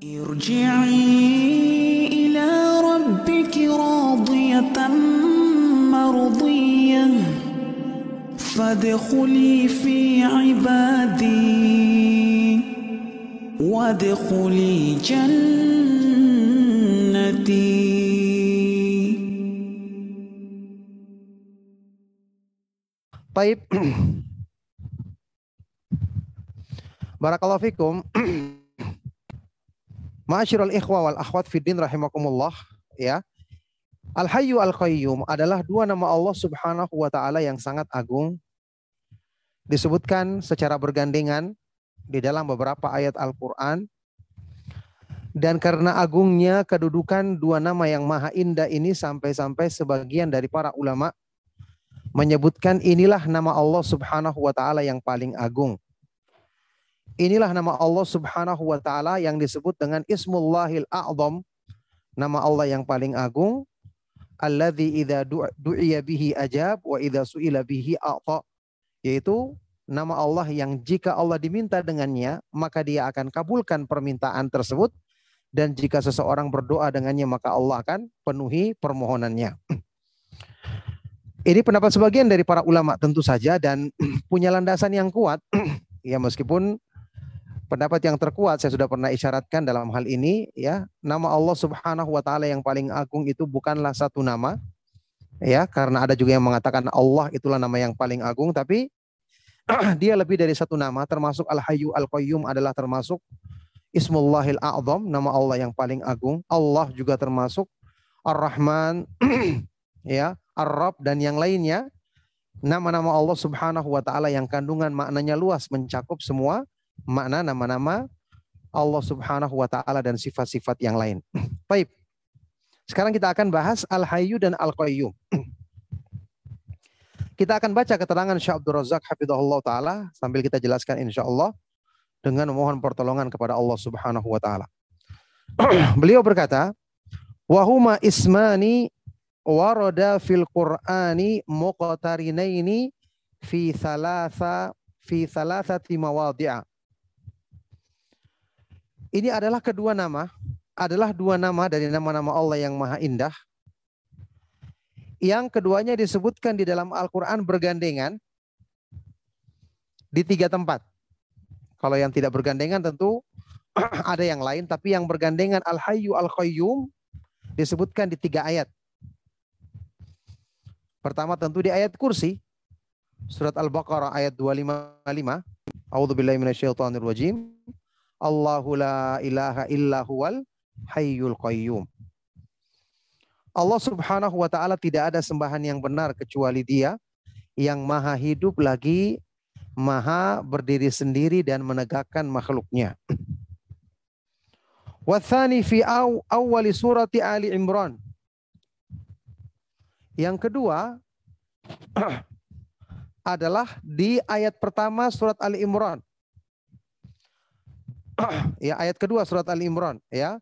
ارجعي إلى ربك راضية مرضية فادخلي في عبادي وادخلي جنتي Taib. Barakallahu fikum. Ma'asyiral ikhwa wal akhwat fiddin rahimakumullah ya. Al Hayyu Al Qayyum adalah dua nama Allah Subhanahu wa taala yang sangat agung. Disebutkan secara bergandengan di dalam beberapa ayat Al-Qur'an. Dan karena agungnya kedudukan dua nama yang maha indah ini sampai-sampai sebagian dari para ulama menyebutkan inilah nama Allah Subhanahu wa taala yang paling agung. Inilah nama Allah Subhanahu wa taala yang disebut dengan Ismullahil A'zam, nama Allah yang paling agung. Alladzi idza du'iya bihi ajab wa idza su'ila bihi a'ta. Yaitu nama Allah yang jika Allah diminta dengannya, maka dia akan kabulkan permintaan tersebut dan jika seseorang berdoa dengannya maka Allah akan penuhi permohonannya. Ini pendapat sebagian dari para ulama tentu saja dan punya landasan yang kuat. ya meskipun pendapat yang terkuat saya sudah pernah isyaratkan dalam hal ini ya, nama Allah Subhanahu wa taala yang paling agung itu bukanlah satu nama. Ya, karena ada juga yang mengatakan Allah itulah nama yang paling agung tapi dia lebih dari satu nama termasuk Al-Hayyu Al-Qayyum adalah termasuk Ismullahil A'zam, nama Allah yang paling agung. Allah juga termasuk Ar-Rahman ya, Ar-Rabb dan yang lainnya nama-nama Allah Subhanahu wa taala yang kandungan maknanya luas mencakup semua makna nama-nama Allah Subhanahu wa taala dan sifat-sifat yang lain. Baik. Sekarang kita akan bahas Al-Hayyu dan Al-Qayyum. Kita akan baca keterangan Syekh Abdul Razak hafizahullah taala sambil kita jelaskan insyaallah dengan memohon pertolongan kepada Allah Subhanahu wa taala. Beliau berkata, "Wahuma ismani warada fil Qur'ani muqtarinaini fi thalatha fi thalathati mawadhi'a. Ini adalah kedua nama, adalah dua nama dari nama-nama Allah yang maha indah. Yang keduanya disebutkan di dalam Al-Quran bergandengan di tiga tempat. Kalau yang tidak bergandengan tentu ada yang lain, tapi yang bergandengan Al-Hayyu Al-Qayyum disebutkan di tiga ayat. Pertama tentu di ayat kursi. Surat Al-Baqarah ayat 255. A'udzubillahi minasyaitonirrajim. Allahu la ilaha illa huwal hayyul qayyum. Allah Subhanahu wa taala tidak ada sembahan yang benar kecuali Dia yang maha hidup lagi maha berdiri sendiri dan menegakkan makhluknya. Wathani fi awali surati Ali Imran. Yang kedua adalah di ayat pertama surat Ali Imran. ya ayat kedua surat Ali Imran ya.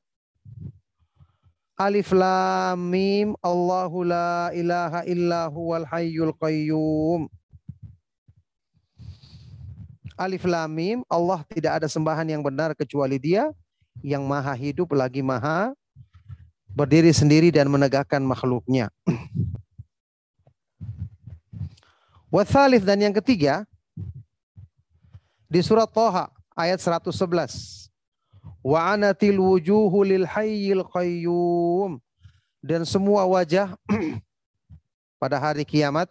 Alif lam mim Allahu la ilaha illa huwal hayyul qayyum. Alif lam mim Allah tidak ada sembahan yang benar kecuali Dia yang maha hidup lagi maha berdiri sendiri dan menegakkan makhluknya. Wathalith dan yang ketiga di surat Toha ayat 111. Wa anatil wujuhu lil hayyil qayyum. Dan semua wajah pada hari kiamat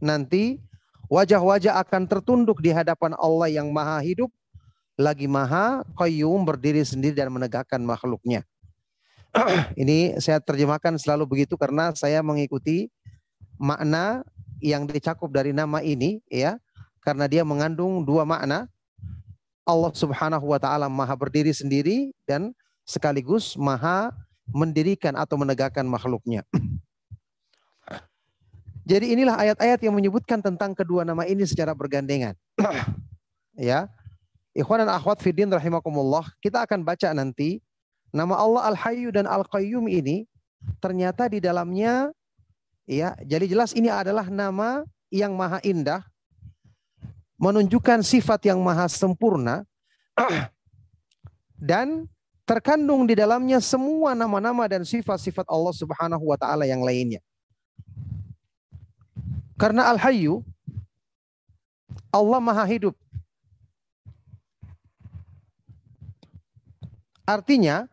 nanti wajah-wajah akan tertunduk di hadapan Allah yang maha hidup lagi maha qayyum berdiri sendiri dan menegakkan makhluknya. Ini saya terjemahkan selalu begitu karena saya mengikuti makna yang dicakup dari nama ini ya karena dia mengandung dua makna Allah Subhanahu wa taala Maha berdiri sendiri dan sekaligus Maha mendirikan atau menegakkan makhluknya. Jadi inilah ayat-ayat yang menyebutkan tentang kedua nama ini secara bergandengan. ya. Ikhwan dan akhwat fiddin rahimakumullah, kita akan baca nanti nama Allah Al-Hayyu dan Al-Qayyum ini ternyata di dalamnya Ya, jadi jelas ini adalah nama yang maha indah, menunjukkan sifat yang maha sempurna, dan terkandung di dalamnya semua nama-nama dan sifat-sifat Allah Subhanahu wa taala yang lainnya. Karena Al-Hayyu Allah Maha Hidup. Artinya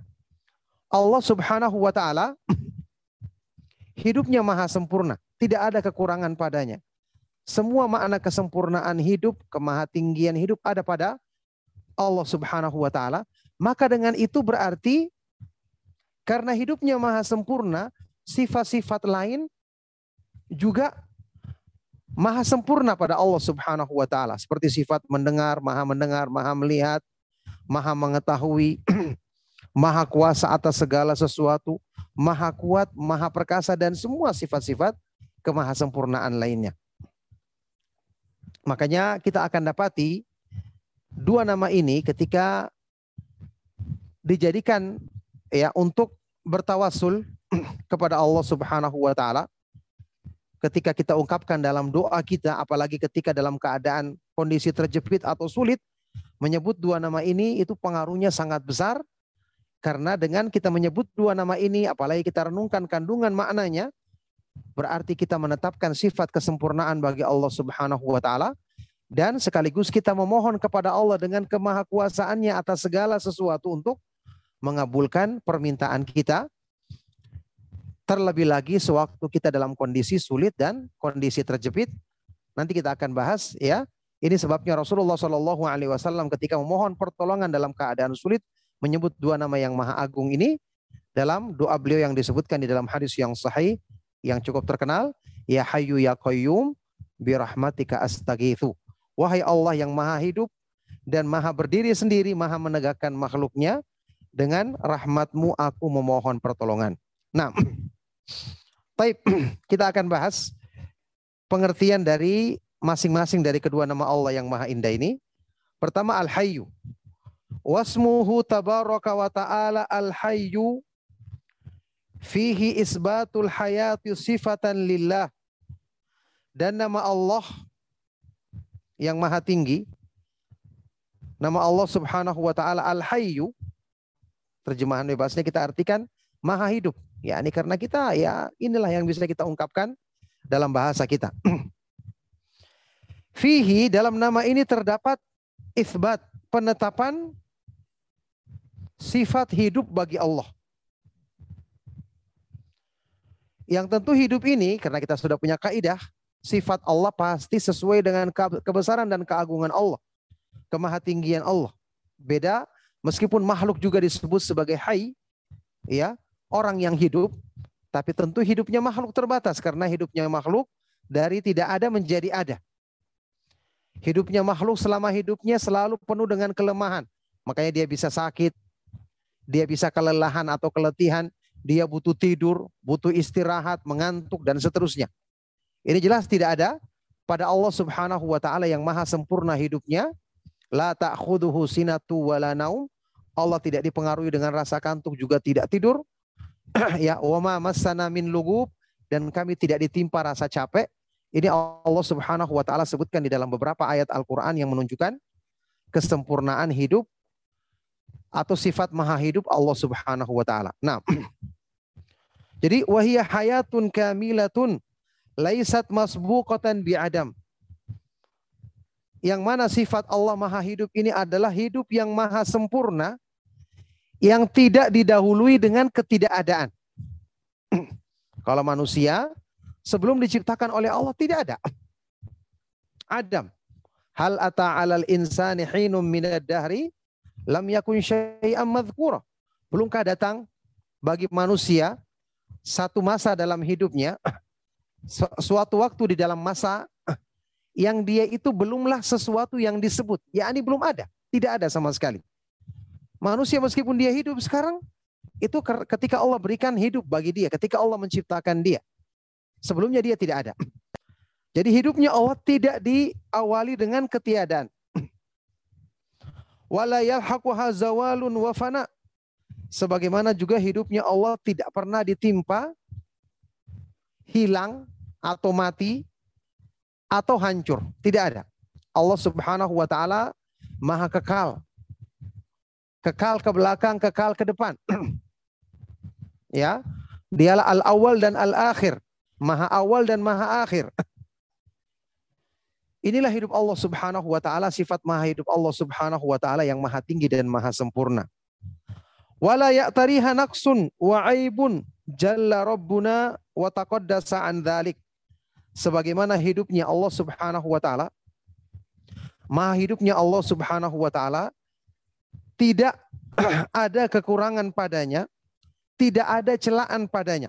Allah Subhanahu wa taala hidupnya maha sempurna, tidak ada kekurangan padanya. Semua makna kesempurnaan hidup, kemahatinggian hidup ada pada Allah Subhanahu wa taala. Maka dengan itu berarti karena hidupnya maha sempurna, sifat-sifat lain juga maha sempurna pada Allah Subhanahu wa taala seperti sifat mendengar, maha mendengar, maha melihat, maha mengetahui, maha kuasa atas segala sesuatu, maha kuat, maha perkasa dan semua sifat-sifat kemahasempurnaan lainnya. Makanya kita akan dapati dua nama ini ketika dijadikan ya untuk bertawasul kepada Allah Subhanahu wa taala. Ketika kita ungkapkan dalam doa kita apalagi ketika dalam keadaan kondisi terjepit atau sulit menyebut dua nama ini itu pengaruhnya sangat besar. Karena dengan kita menyebut dua nama ini apalagi kita renungkan kandungan maknanya berarti kita menetapkan sifat kesempurnaan bagi Allah Subhanahu wa taala dan sekaligus kita memohon kepada Allah dengan kemahakuasaannya atas segala sesuatu untuk mengabulkan permintaan kita terlebih lagi sewaktu kita dalam kondisi sulit dan kondisi terjepit. Nanti kita akan bahas ya. Ini sebabnya Rasulullah Shallallahu Alaihi Wasallam ketika memohon pertolongan dalam keadaan sulit menyebut dua nama yang maha agung ini dalam doa beliau yang disebutkan di dalam hadis yang sahih yang cukup terkenal ya Hayyu ya Qayyum birahmatika astagithu wahai Allah yang maha hidup dan maha berdiri sendiri maha menegakkan makhluknya dengan rahmatmu aku memohon pertolongan nah baik kita akan bahas pengertian dari masing-masing dari kedua nama Allah yang maha indah ini. Pertama Al-Hayyu. Wasmuhu tabaraka wa ta'ala Al-Hayyu fihi isbatul hayati sifatan lillah. Dan nama Allah yang maha tinggi nama Allah Subhanahu wa taala Al-Hayyu terjemahan bebasnya kita artikan maha hidup. Ya, ini karena kita ya inilah yang bisa kita ungkapkan dalam bahasa kita. Fihi dalam nama ini terdapat isbat penetapan sifat hidup bagi Allah. Yang tentu hidup ini karena kita sudah punya kaidah sifat Allah pasti sesuai dengan kebesaran dan keagungan Allah. Kemahatinggian Allah. Beda meskipun makhluk juga disebut sebagai hai ya, orang yang hidup tapi tentu hidupnya makhluk terbatas karena hidupnya makhluk dari tidak ada menjadi ada. Hidupnya makhluk selama hidupnya selalu penuh dengan kelemahan. Makanya dia bisa sakit, dia bisa kelelahan atau keletihan, dia butuh tidur, butuh istirahat, mengantuk dan seterusnya. Ini jelas tidak ada pada Allah Subhanahu wa taala yang maha sempurna hidupnya. La ta'khuduhu sinatu wala naum. Allah tidak dipengaruhi dengan rasa kantuk juga tidak tidur. ya, wa ma massana min lugub dan kami tidak ditimpa rasa capek ini Allah Subhanahu wa taala sebutkan di dalam beberapa ayat Al-Qur'an yang menunjukkan kesempurnaan hidup atau sifat maha hidup Allah Subhanahu wa taala. Nah, jadi wahiyah hayatun kamilatun laisat masbuqatan bi adam. Yang mana sifat Allah maha hidup ini adalah hidup yang maha sempurna yang tidak didahului dengan ketidakadaan. Kalau manusia sebelum diciptakan oleh Allah tidak ada. Adam. Hal ata alal insani hinum minad dahri lam yakun syai'am madhkura. Belumkah datang bagi manusia satu masa dalam hidupnya suatu waktu di dalam masa yang dia itu belumlah sesuatu yang disebut, yakni belum ada, tidak ada sama sekali. Manusia meskipun dia hidup sekarang itu ketika Allah berikan hidup bagi dia, ketika Allah menciptakan dia. Sebelumnya dia tidak ada. Jadi hidupnya Allah tidak diawali dengan ketiadaan. Wala. Sebagaimana juga hidupnya Allah tidak pernah ditimpa hilang atau mati atau hancur. Tidak ada. Allah Subhanahu wa taala maha kekal. kekal ke belakang, kekal ke depan. ya, dialah al-awwal dan al-akhir, maha awal dan maha akhir. Inilah hidup Allah Subhanahu wa taala, sifat maha hidup Allah Subhanahu wa taala yang maha tinggi dan maha sempurna. Wala ya'tariha naqsun wa aibun jalla rabbuna wa taqaddasa an dhalik. Sebagaimana hidupnya Allah Subhanahu wa taala, maha hidupnya Allah Subhanahu wa taala tidak ada kekurangan padanya, tidak ada celaan padanya.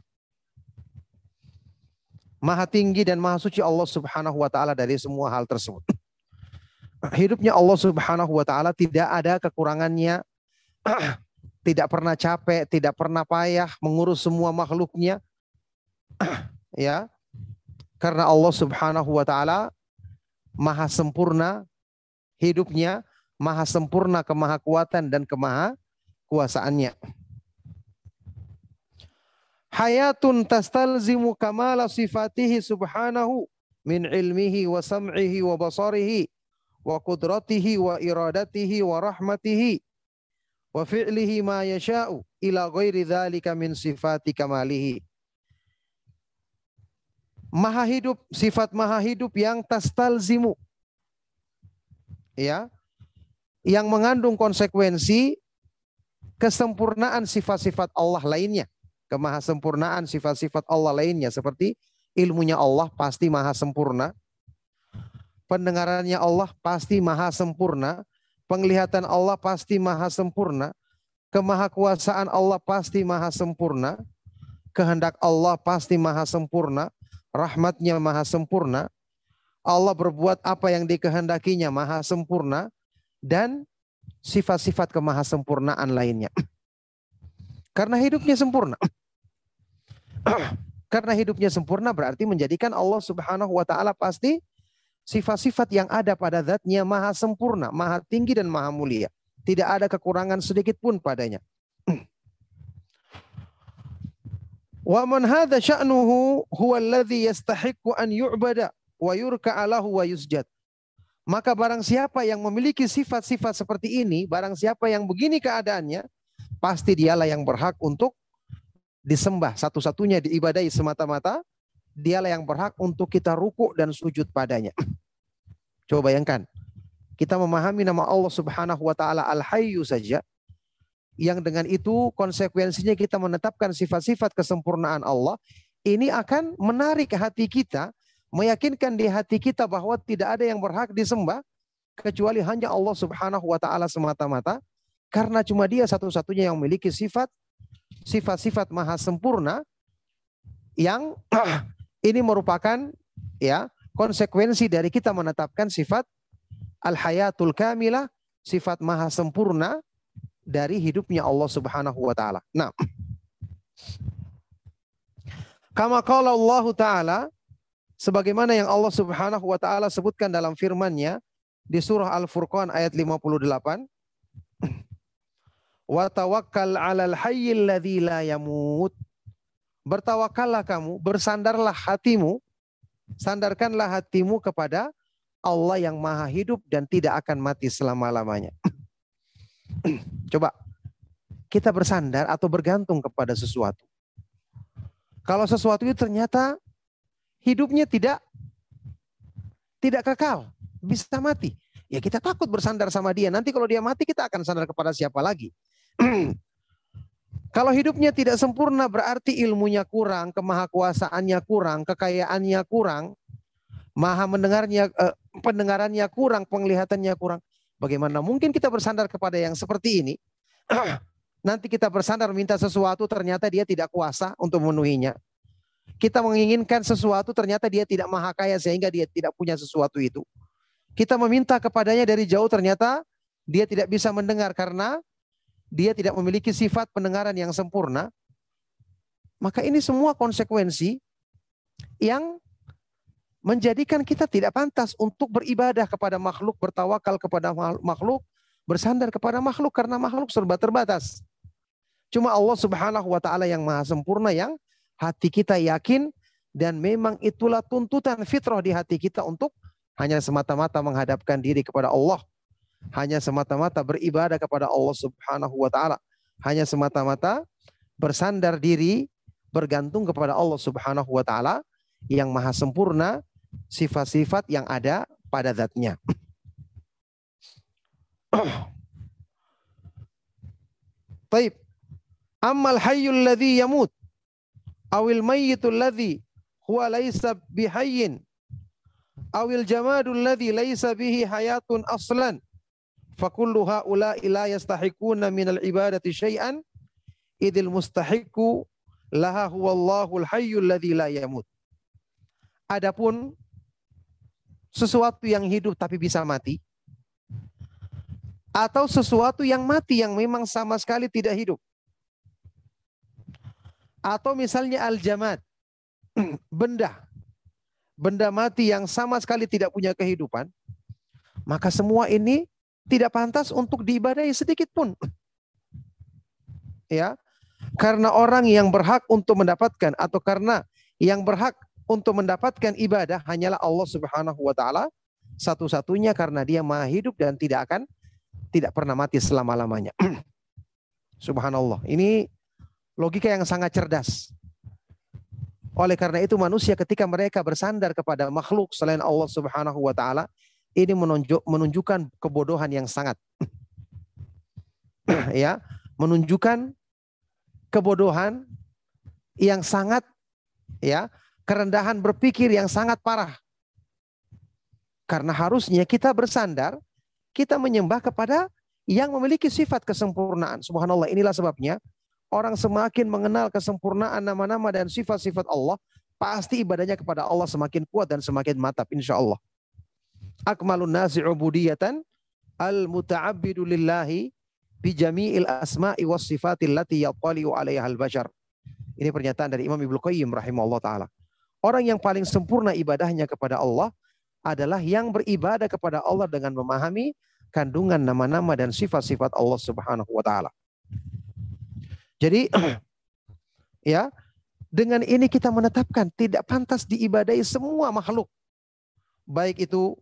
Maha tinggi dan maha suci Allah Subhanahu wa taala dari semua hal tersebut. Hidupnya Allah Subhanahu wa taala tidak ada kekurangannya. tidak pernah capek, tidak pernah payah mengurus semua makhluknya. ya. Karena Allah Subhanahu wa taala maha sempurna hidupnya, maha sempurna kemahakuatan dan kemaha kuasaannya hayatun tastalzimu kamala sifatihi subhanahu min ilmihi wa sam'ihi wa basarihi wa qudratihi wa iradatihi wa rahmatihi wa fi'lihi ma yasha'u ila ghairi dhalika min sifati kamalihi. Maha hidup, sifat maha hidup yang tastalzimu. Ya. Yang mengandung konsekuensi kesempurnaan sifat-sifat Allah lainnya kemahasempurnaan sifat-sifat Allah lainnya. Seperti ilmunya Allah pasti maha sempurna, pendengarannya Allah pasti maha sempurna, penglihatan Allah pasti maha sempurna, kemahakuasaan Allah pasti maha sempurna, kehendak Allah pasti maha sempurna, rahmatnya maha sempurna, Allah berbuat apa yang dikehendakinya maha sempurna, dan sifat-sifat kemahasempurnaan lainnya. Karena hidupnya sempurna. Karena hidupnya sempurna berarti menjadikan Allah Subhanahu wa taala pasti sifat-sifat yang ada pada zatnya maha sempurna, maha tinggi dan maha mulia. Tidak ada kekurangan sedikit pun padanya. Wa man hadha sya'nuhu huwa alladhi yastahiqqu an yu'bada wa yurka'a lahu wa yusjad. Maka barang siapa yang memiliki sifat-sifat seperti ini, barang siapa yang begini keadaannya, pasti dialah yang berhak untuk disembah satu-satunya diibadahi semata-mata, dialah yang berhak untuk kita ruku dan sujud padanya. Coba bayangkan, kita memahami nama Allah Subhanahu wa taala Al-Hayyu saja yang dengan itu konsekuensinya kita menetapkan sifat-sifat kesempurnaan Allah, ini akan menarik hati kita, meyakinkan di hati kita bahwa tidak ada yang berhak disembah kecuali hanya Allah Subhanahu wa taala semata-mata karena cuma dia satu-satunya yang memiliki sifat sifat-sifat maha sempurna yang ini merupakan ya konsekuensi dari kita menetapkan sifat al-hayatul kamilah, sifat maha sempurna dari hidupnya Allah Subhanahu wa taala. Nah, kama qala Allah taala sebagaimana yang Allah Subhanahu wa taala sebutkan dalam firman-Nya di surah Al-Furqan ayat 58 Wa tawakkal 'alal hayyil ladzi la yamut. Bertawakallah kamu, bersandarlah hatimu, sandarkanlah hatimu kepada Allah yang maha hidup dan tidak akan mati selama-lamanya. Coba kita bersandar atau bergantung kepada sesuatu. Kalau sesuatu itu ternyata hidupnya tidak tidak kekal, bisa mati. Ya kita takut bersandar sama dia. Nanti kalau dia mati kita akan sandar kepada siapa lagi? Kalau hidupnya tidak sempurna berarti ilmunya kurang, kemahakuasaannya kurang, kekayaannya kurang, maha mendengarnya eh, pendengarannya kurang, penglihatannya kurang. Bagaimana mungkin kita bersandar kepada yang seperti ini? Nanti kita bersandar minta sesuatu ternyata dia tidak kuasa untuk memenuhinya. Kita menginginkan sesuatu ternyata dia tidak maha kaya sehingga dia tidak punya sesuatu itu. Kita meminta kepadanya dari jauh ternyata dia tidak bisa mendengar karena dia tidak memiliki sifat pendengaran yang sempurna, maka ini semua konsekuensi yang menjadikan kita tidak pantas untuk beribadah kepada makhluk, bertawakal kepada makhluk, bersandar kepada makhluk karena makhluk serba terbatas. Cuma Allah Subhanahu wa taala yang maha sempurna yang hati kita yakin dan memang itulah tuntutan fitrah di hati kita untuk hanya semata-mata menghadapkan diri kepada Allah hanya semata-mata beribadah kepada Allah Subhanahu wa taala, hanya semata-mata bersandar diri bergantung kepada Allah Subhanahu wa taala yang maha sempurna sifat-sifat yang ada pada zatnya. Taib. Ammal hayyul ladzi yamut awil mayyitul ladzi huwa laisa bihayyin awil jamadul ladzi laisa bihi hayatun aslan fakullu haula'i la yastahiquna minal ibadati syai'an idil mustahiqu laha huwallahul hayyul ladzi la yamut. Adapun sesuatu yang hidup tapi bisa mati atau sesuatu yang mati yang memang sama sekali tidak hidup. Atau misalnya al-jamad, benda. Benda mati yang sama sekali tidak punya kehidupan. Maka semua ini tidak pantas untuk diibadahi sedikit pun. Ya. Karena orang yang berhak untuk mendapatkan atau karena yang berhak untuk mendapatkan ibadah hanyalah Allah Subhanahu wa taala satu-satunya karena dia maha hidup dan tidak akan tidak pernah mati selama-lamanya. Subhanallah. Ini logika yang sangat cerdas. Oleh karena itu manusia ketika mereka bersandar kepada makhluk selain Allah Subhanahu wa taala, ini menunjuk, menunjukkan kebodohan yang sangat ya, menunjukkan kebodohan yang sangat ya, kerendahan berpikir yang sangat parah. Karena harusnya kita bersandar kita menyembah kepada yang memiliki sifat kesempurnaan. Subhanallah, inilah sebabnya orang semakin mengenal kesempurnaan nama-nama dan sifat-sifat Allah, pasti ibadahnya kepada Allah semakin kuat dan semakin matap insya Allah. Akmalun nasi ubudiyatan al-muta'abbidu lillahi bi jami'il asma'i was sifatil lati yattali'u 'alaiha al-bashar. Ini pernyataan dari Imam Ibnu Qayyim rahimahullah taala. Orang yang paling sempurna ibadahnya kepada Allah adalah yang beribadah kepada Allah dengan memahami kandungan nama-nama dan sifat-sifat Allah Subhanahu wa taala. Jadi ya, dengan ini kita menetapkan tidak pantas diibadahi semua makhluk. Baik itu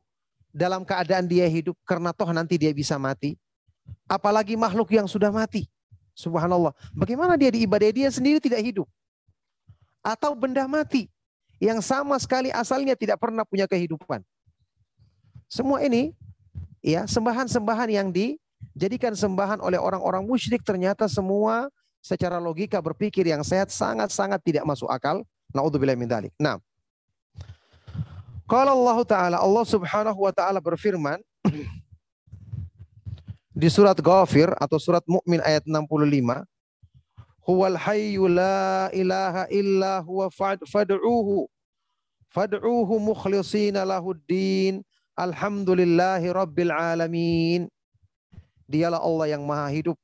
dalam keadaan dia hidup karena toh nanti dia bisa mati. Apalagi makhluk yang sudah mati. Subhanallah. Bagaimana dia diibadahi dia sendiri tidak hidup? Atau benda mati yang sama sekali asalnya tidak pernah punya kehidupan. Semua ini ya sembahan-sembahan yang dijadikan sembahan oleh orang-orang musyrik ternyata semua secara logika berpikir yang sehat sangat-sangat tidak masuk akal. Nauzubillah min dzalik. Nah. Kalau Allah Ta'ala, Allah Subhanahu wa Ta'ala berfirman di surat Ghafir atau surat Mukmin ayat 65, Huwal hayyu la ilaha illa huwa fad'uhu fad'uhu mukhlishina lahuddin alhamdulillahi rabbil alamin. Dialah Allah yang maha hidup.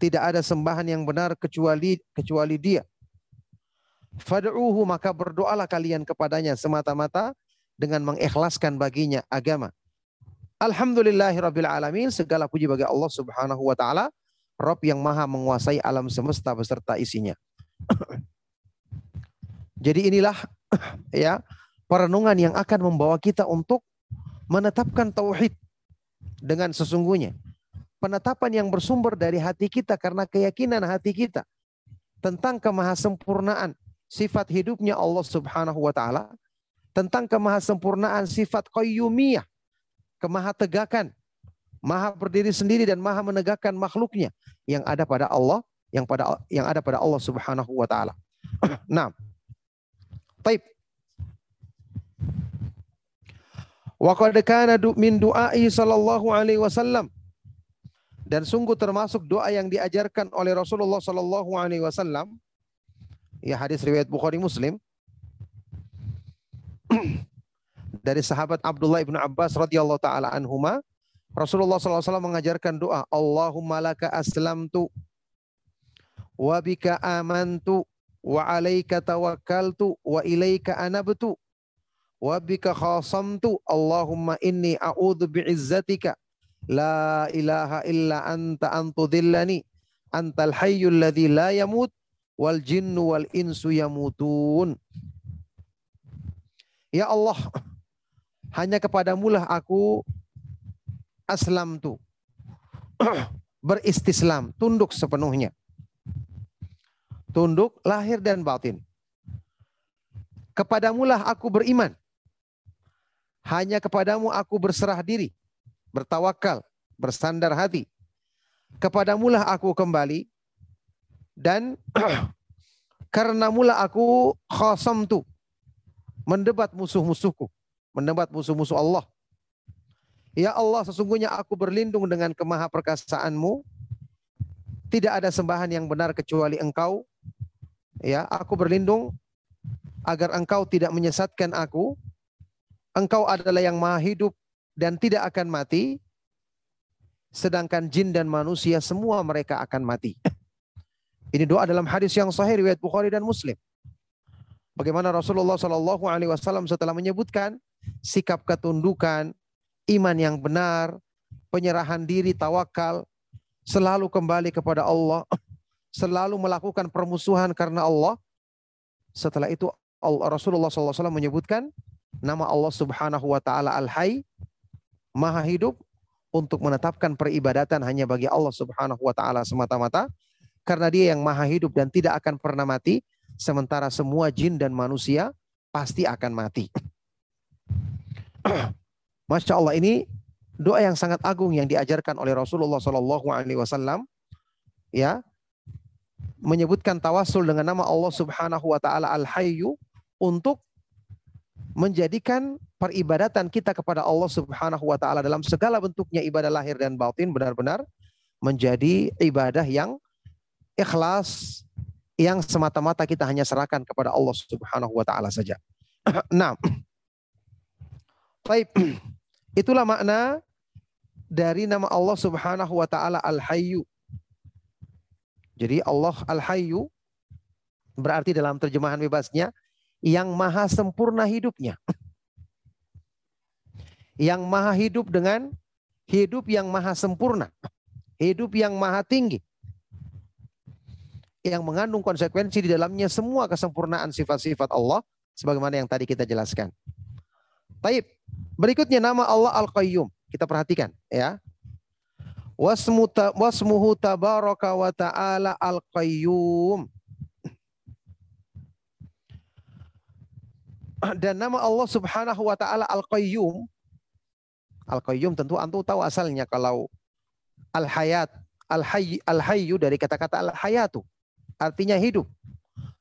Tidak ada sembahan yang benar kecuali kecuali Dia. Fad'uhu maka berdoalah kalian kepadanya semata-mata dengan mengikhlaskan baginya agama. Alhamdulillahi rabbil alamin. Segala puji bagi Allah Subhanahu wa taala Rob yang maha menguasai alam semesta beserta isinya. Jadi inilah ya perenungan yang akan membawa kita untuk menetapkan tauhid dengan sesungguhnya. Penetapan yang bersumber dari hati kita karena keyakinan hati kita tentang kemahasempurnaan sifat hidupnya Allah Subhanahu wa taala, tentang kemahasempurnaan sifat qayyumiyah, kemahategakan maha berdiri sendiri dan maha menegakkan makhluknya yang ada pada Allah, yang pada yang ada pada Allah Subhanahu wa taala. nah. Taib. Wa qad kana min du'ai sallallahu alaihi wasallam dan sungguh termasuk doa yang diajarkan oleh Rasulullah sallallahu alaihi wasallam ya hadis riwayat Bukhari Muslim. Dari sahabat Abdullah ibnu Abbas radhiyallahu taala anhuma Rasulullah SAW mengajarkan doa, Allahumma laka aslamtu wa bika amantu wa alaika tawakkaltu wa ilaika anabtu wa bika khasamtu Allahumma inni a'udhu bi'izzatika la ilaha illa anta antudhillani antal hayyul ladzi la yamut wal jinnu wal insu yamutun Ya Allah hanya kepadamulah aku aslam tu. Beristislam, tunduk sepenuhnya. Tunduk lahir dan batin. Kepadamulah aku beriman. Hanya kepadamu aku berserah diri, bertawakal, bersandar hati. Kepadamulah aku kembali dan karena mula aku khasam tu mendebat musuh-musuhku, mendebat musuh-musuh Allah. Ya Allah, sesungguhnya aku berlindung dengan kemaha perkasaanmu. Tidak ada sembahan yang benar kecuali engkau. Ya, aku berlindung agar engkau tidak menyesatkan aku. Engkau adalah yang maha hidup dan tidak akan mati. Sedangkan jin dan manusia semua mereka akan mati. Ini doa dalam hadis yang sahih riwayat Bukhari dan Muslim. Bagaimana Rasulullah Shallallahu Alaihi Wasallam setelah menyebutkan sikap ketundukan, iman yang benar, penyerahan diri, tawakal, selalu kembali kepada Allah, selalu melakukan permusuhan karena Allah. Setelah itu Rasulullah SAW menyebutkan nama Allah Subhanahu Wa Taala Al Hayy, Maha Hidup, untuk menetapkan peribadatan hanya bagi Allah Subhanahu Wa Taala semata-mata, karena Dia yang Maha Hidup dan tidak akan pernah mati sementara semua jin dan manusia pasti akan mati. Masya Allah ini doa yang sangat agung yang diajarkan oleh Rasulullah Shallallahu Alaihi Wasallam, ya menyebutkan tawasul dengan nama Allah Subhanahu Wa Taala Al Hayyu untuk menjadikan peribadatan kita kepada Allah Subhanahu Wa Taala dalam segala bentuknya ibadah lahir dan batin benar-benar menjadi ibadah yang ikhlas, yang semata-mata kita hanya serahkan kepada Allah Subhanahu wa taala saja. nah, baik. Itulah makna dari nama Allah Subhanahu wa taala Al-Hayyu. Jadi Allah Al-Hayyu berarti dalam terjemahan bebasnya yang maha sempurna hidupnya. Yang maha hidup dengan hidup yang maha sempurna. Hidup yang maha tinggi yang mengandung konsekuensi di dalamnya semua kesempurnaan sifat-sifat Allah sebagaimana yang tadi kita jelaskan. Baik, berikutnya nama Allah Al-Qayyum. Kita perhatikan ya. Wasmuhu tabaraka wa ta'ala Al-Qayyum. Dan nama Allah Subhanahu wa taala Al-Qayyum Al-Qayyum tentu antum tahu asalnya kalau Al-Hayat Al-Hayy Al-Hayyu dari kata-kata Al-Hayatu artinya hidup.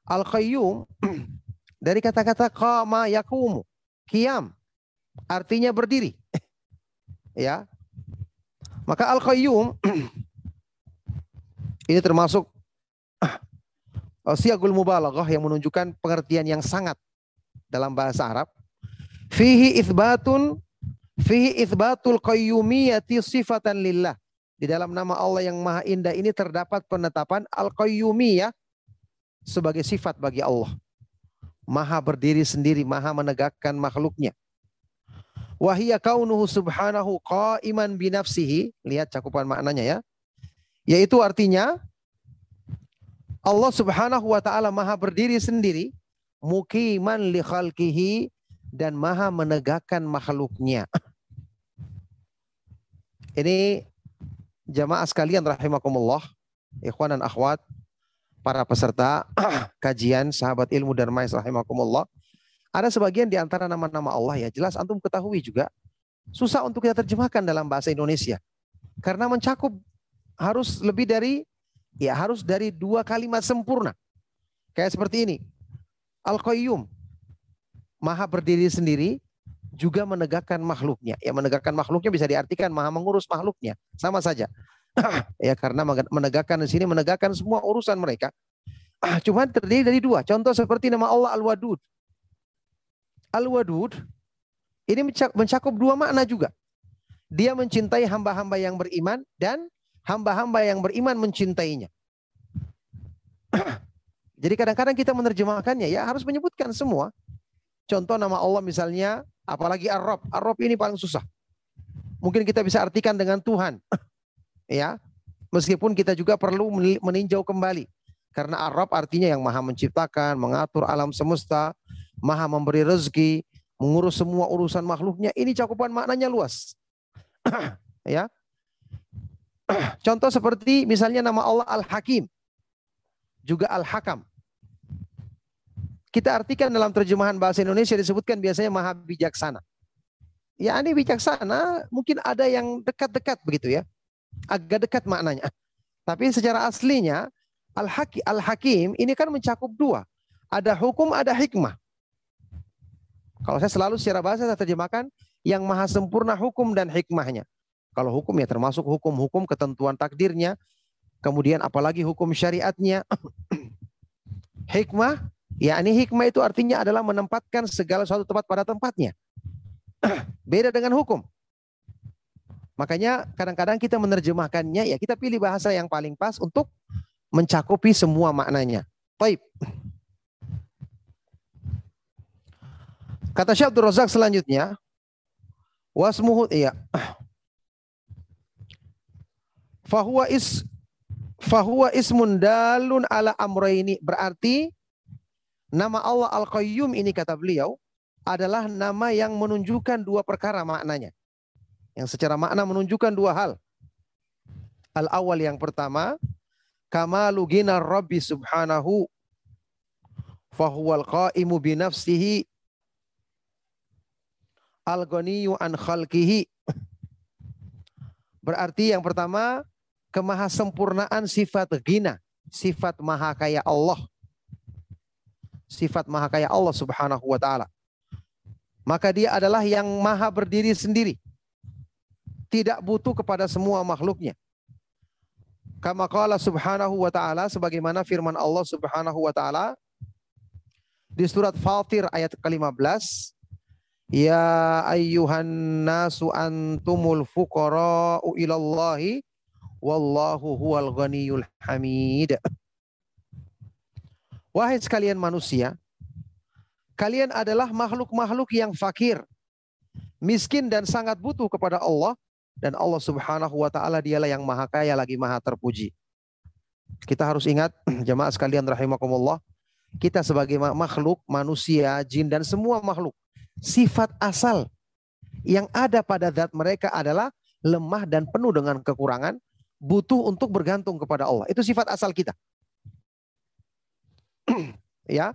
Al-Qayyum dari kata-kata qama yakumu, qiyam, artinya berdiri. ya. Maka Al-Qayyum ini termasuk siagul mubalaghah yang menunjukkan pengertian yang sangat dalam bahasa Arab. Fihi itsbatun fihi itsbatul qayyumiyati sifatan lillah. Di dalam nama Allah yang Maha Indah ini terdapat penetapan Al-Qayyumiyah sebagai sifat bagi Allah. Maha berdiri sendiri, maha menegakkan makhluknya. Wahia kaunuhu subhanahu qa'iman binafsihi. Lihat cakupan maknanya ya. Yaitu artinya Allah subhanahu wa ta'ala maha berdiri sendiri. Mukiman li khalqihi. Dan maha menegakkan makhluknya. Ini jamaah sekalian rahimakumullah, ikhwan dan akhwat, para peserta kajian sahabat ilmu dan mais rahimakumullah. Ada sebagian di antara nama-nama Allah ya, jelas antum ketahui juga susah untuk kita terjemahkan dalam bahasa Indonesia. Karena mencakup harus lebih dari ya harus dari dua kalimat sempurna. Kayak seperti ini. Al-Qayyum. Maha berdiri sendiri, juga menegakkan makhluknya. Ya menegakkan makhluknya bisa diartikan maha mengurus makhluknya. Sama saja. ya karena menegakkan di sini menegakkan semua urusan mereka. Ah, cuman terdiri dari dua. Contoh seperti nama Allah Al-Wadud. Al-Wadud ini mencakup dua makna juga. Dia mencintai hamba-hamba yang beriman dan hamba-hamba yang beriman mencintainya. Jadi kadang-kadang kita menerjemahkannya ya harus menyebutkan semua. Contoh nama Allah misalnya Apalagi Arab. Arab ini paling susah. Mungkin kita bisa artikan dengan Tuhan. ya. Meskipun kita juga perlu meninjau kembali. Karena Arab artinya yang maha menciptakan, mengatur alam semesta, maha memberi rezeki, mengurus semua urusan makhluknya. Ini cakupan maknanya luas. Ya. Contoh seperti misalnya nama Allah Al-Hakim. Juga Al-Hakam. Kita artikan dalam terjemahan bahasa Indonesia disebutkan biasanya maha bijaksana. Ya ini bijaksana mungkin ada yang dekat-dekat begitu ya. Agak dekat maknanya. Tapi secara aslinya Al-Hakim, Al-Hakim ini kan mencakup dua. Ada hukum, ada hikmah. Kalau saya selalu secara bahasa saya terjemahkan yang maha sempurna hukum dan hikmahnya. Kalau hukum ya termasuk hukum-hukum ketentuan takdirnya. Kemudian apalagi hukum syariatnya. hikmah, ya ini hikmah itu artinya adalah menempatkan segala suatu tempat pada tempatnya. Beda dengan hukum. Makanya kadang-kadang kita menerjemahkannya ya kita pilih bahasa yang paling pas untuk mencakupi semua maknanya. Baik. Kata Syekh Abdul Razak selanjutnya, wasmuhu iya. Fahuwa is fahuwa ismun dalun ala amraini berarti nama Allah Al-Qayyum ini kata beliau adalah nama yang menunjukkan dua perkara maknanya. Yang secara makna menunjukkan dua hal. Al awal yang pertama, kamalu gina Rabbi subhanahu fahuwal qaimu binafsihi al-ghaniyu an khalqihi. Berarti yang pertama kemahasempurnaan sifat gina, sifat maha kaya Allah. Sifat maha kaya Allah Subhanahu wa taala. Maka dia adalah yang maha berdiri sendiri. Tidak butuh kepada semua makhluknya. Kama qala subhanahu wa ta'ala sebagaimana firman Allah subhanahu wa ta'ala di surat Fatir ayat ke-15 Ya ayyuhan nasu antumul fuqara'u ilallahi wallahu huwal ghaniyul hamid. Wahai sekalian manusia, kalian adalah makhluk-makhluk yang fakir, miskin dan sangat butuh kepada Allah dan Allah Subhanahu wa taala dialah yang maha kaya lagi maha terpuji. Kita harus ingat jemaah sekalian rahimakumullah, kita sebagai makhluk manusia, jin dan semua makhluk sifat asal yang ada pada zat mereka adalah lemah dan penuh dengan kekurangan, butuh untuk bergantung kepada Allah. Itu sifat asal kita. ya.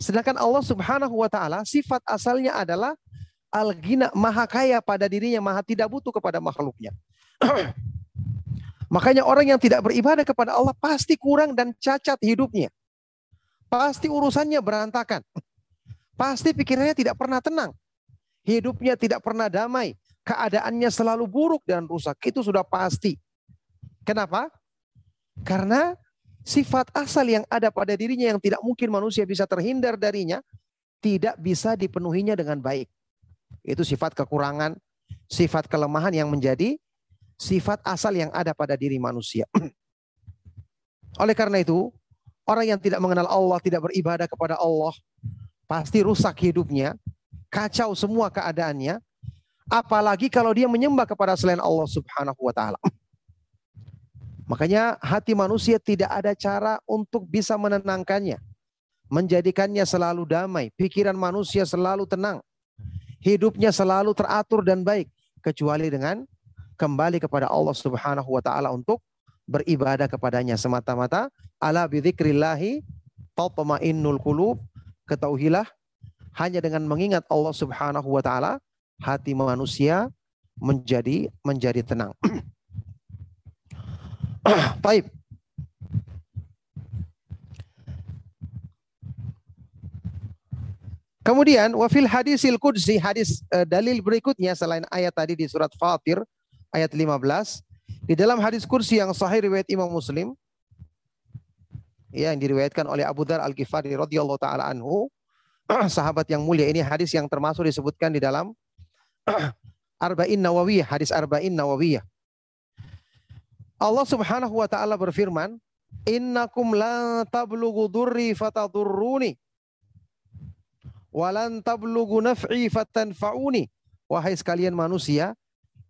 Sedangkan Allah Subhanahu wa taala sifat asalnya adalah al-ghina, maha kaya pada dirinya, maha tidak butuh kepada makhluknya. Makanya orang yang tidak beribadah kepada Allah pasti kurang dan cacat hidupnya. Pasti urusannya berantakan. Pasti pikirannya tidak pernah tenang. Hidupnya tidak pernah damai. Keadaannya selalu buruk dan rusak. Itu sudah pasti. Kenapa? Karena sifat asal yang ada pada dirinya yang tidak mungkin manusia bisa terhindar darinya, tidak bisa dipenuhinya dengan baik. Itu sifat kekurangan, sifat kelemahan yang menjadi sifat asal yang ada pada diri manusia. Oleh karena itu, orang yang tidak mengenal Allah, tidak beribadah kepada Allah, pasti rusak hidupnya, kacau semua keadaannya, apalagi kalau dia menyembah kepada selain Allah Subhanahu wa taala. Makanya hati manusia tidak ada cara untuk bisa menenangkannya, menjadikannya selalu damai, pikiran manusia selalu tenang, hidupnya selalu teratur dan baik. Kecuali dengan kembali kepada Allah Subhanahu wa taala untuk beribadah kepadanya semata-mata. Ala bidzikrillahi tatma'innul qulub. Ketahuilah hanya dengan mengingat Allah Subhanahu wa taala hati manusia menjadi menjadi tenang. Baik. Kemudian wafil hadisil qudsi hadis uh, dalil berikutnya selain ayat tadi di surat Fatir ayat 15 di dalam hadis kursi yang sahih riwayat Imam Muslim ya yang diriwayatkan oleh Abu Dar Al-Ghifari radhiyallahu taala anhu sahabat yang mulia ini hadis yang termasuk disebutkan di dalam Arba'in Nawawiyah, hadis Arba'in Nawawiyah. Allah Subhanahu wa taala berfirman, "Innakum la tablughu durri fatadurruni walan tablughu naf'i fatanfa'uni." Wahai sekalian manusia,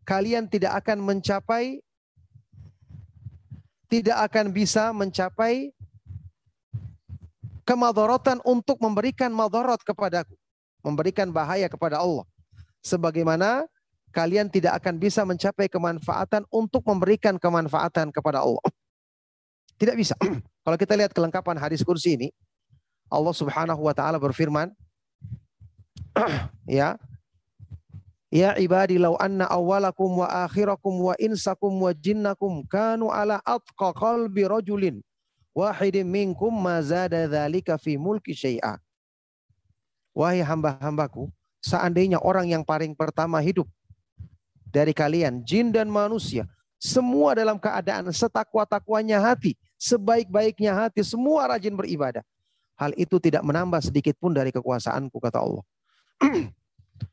kalian tidak akan mencapai tidak akan bisa mencapai kemadorotan untuk memberikan madorot kepadaku. Memberikan bahaya kepada Allah. Sebagaimana kalian tidak akan bisa mencapai kemanfaatan untuk memberikan kemanfaatan kepada Allah. Tidak bisa. Kalau kita lihat kelengkapan hadis kursi ini, Allah Subhanahu wa taala berfirman, ya, Ya ibadi law anna awwalakum wa akhirakum wa insakum wa jinnakum kanu ala atqa qalbi rajulin wahidin minkum ma zada dzalika fi mulki syai'a. Wahai hamba-hambaku, seandainya orang yang paling pertama hidup dari kalian, jin dan manusia, semua dalam keadaan setakwa-takwanya hati, sebaik-baiknya hati, semua rajin beribadah. Hal itu tidak menambah sedikit pun dari kekuasaanku, kata Allah.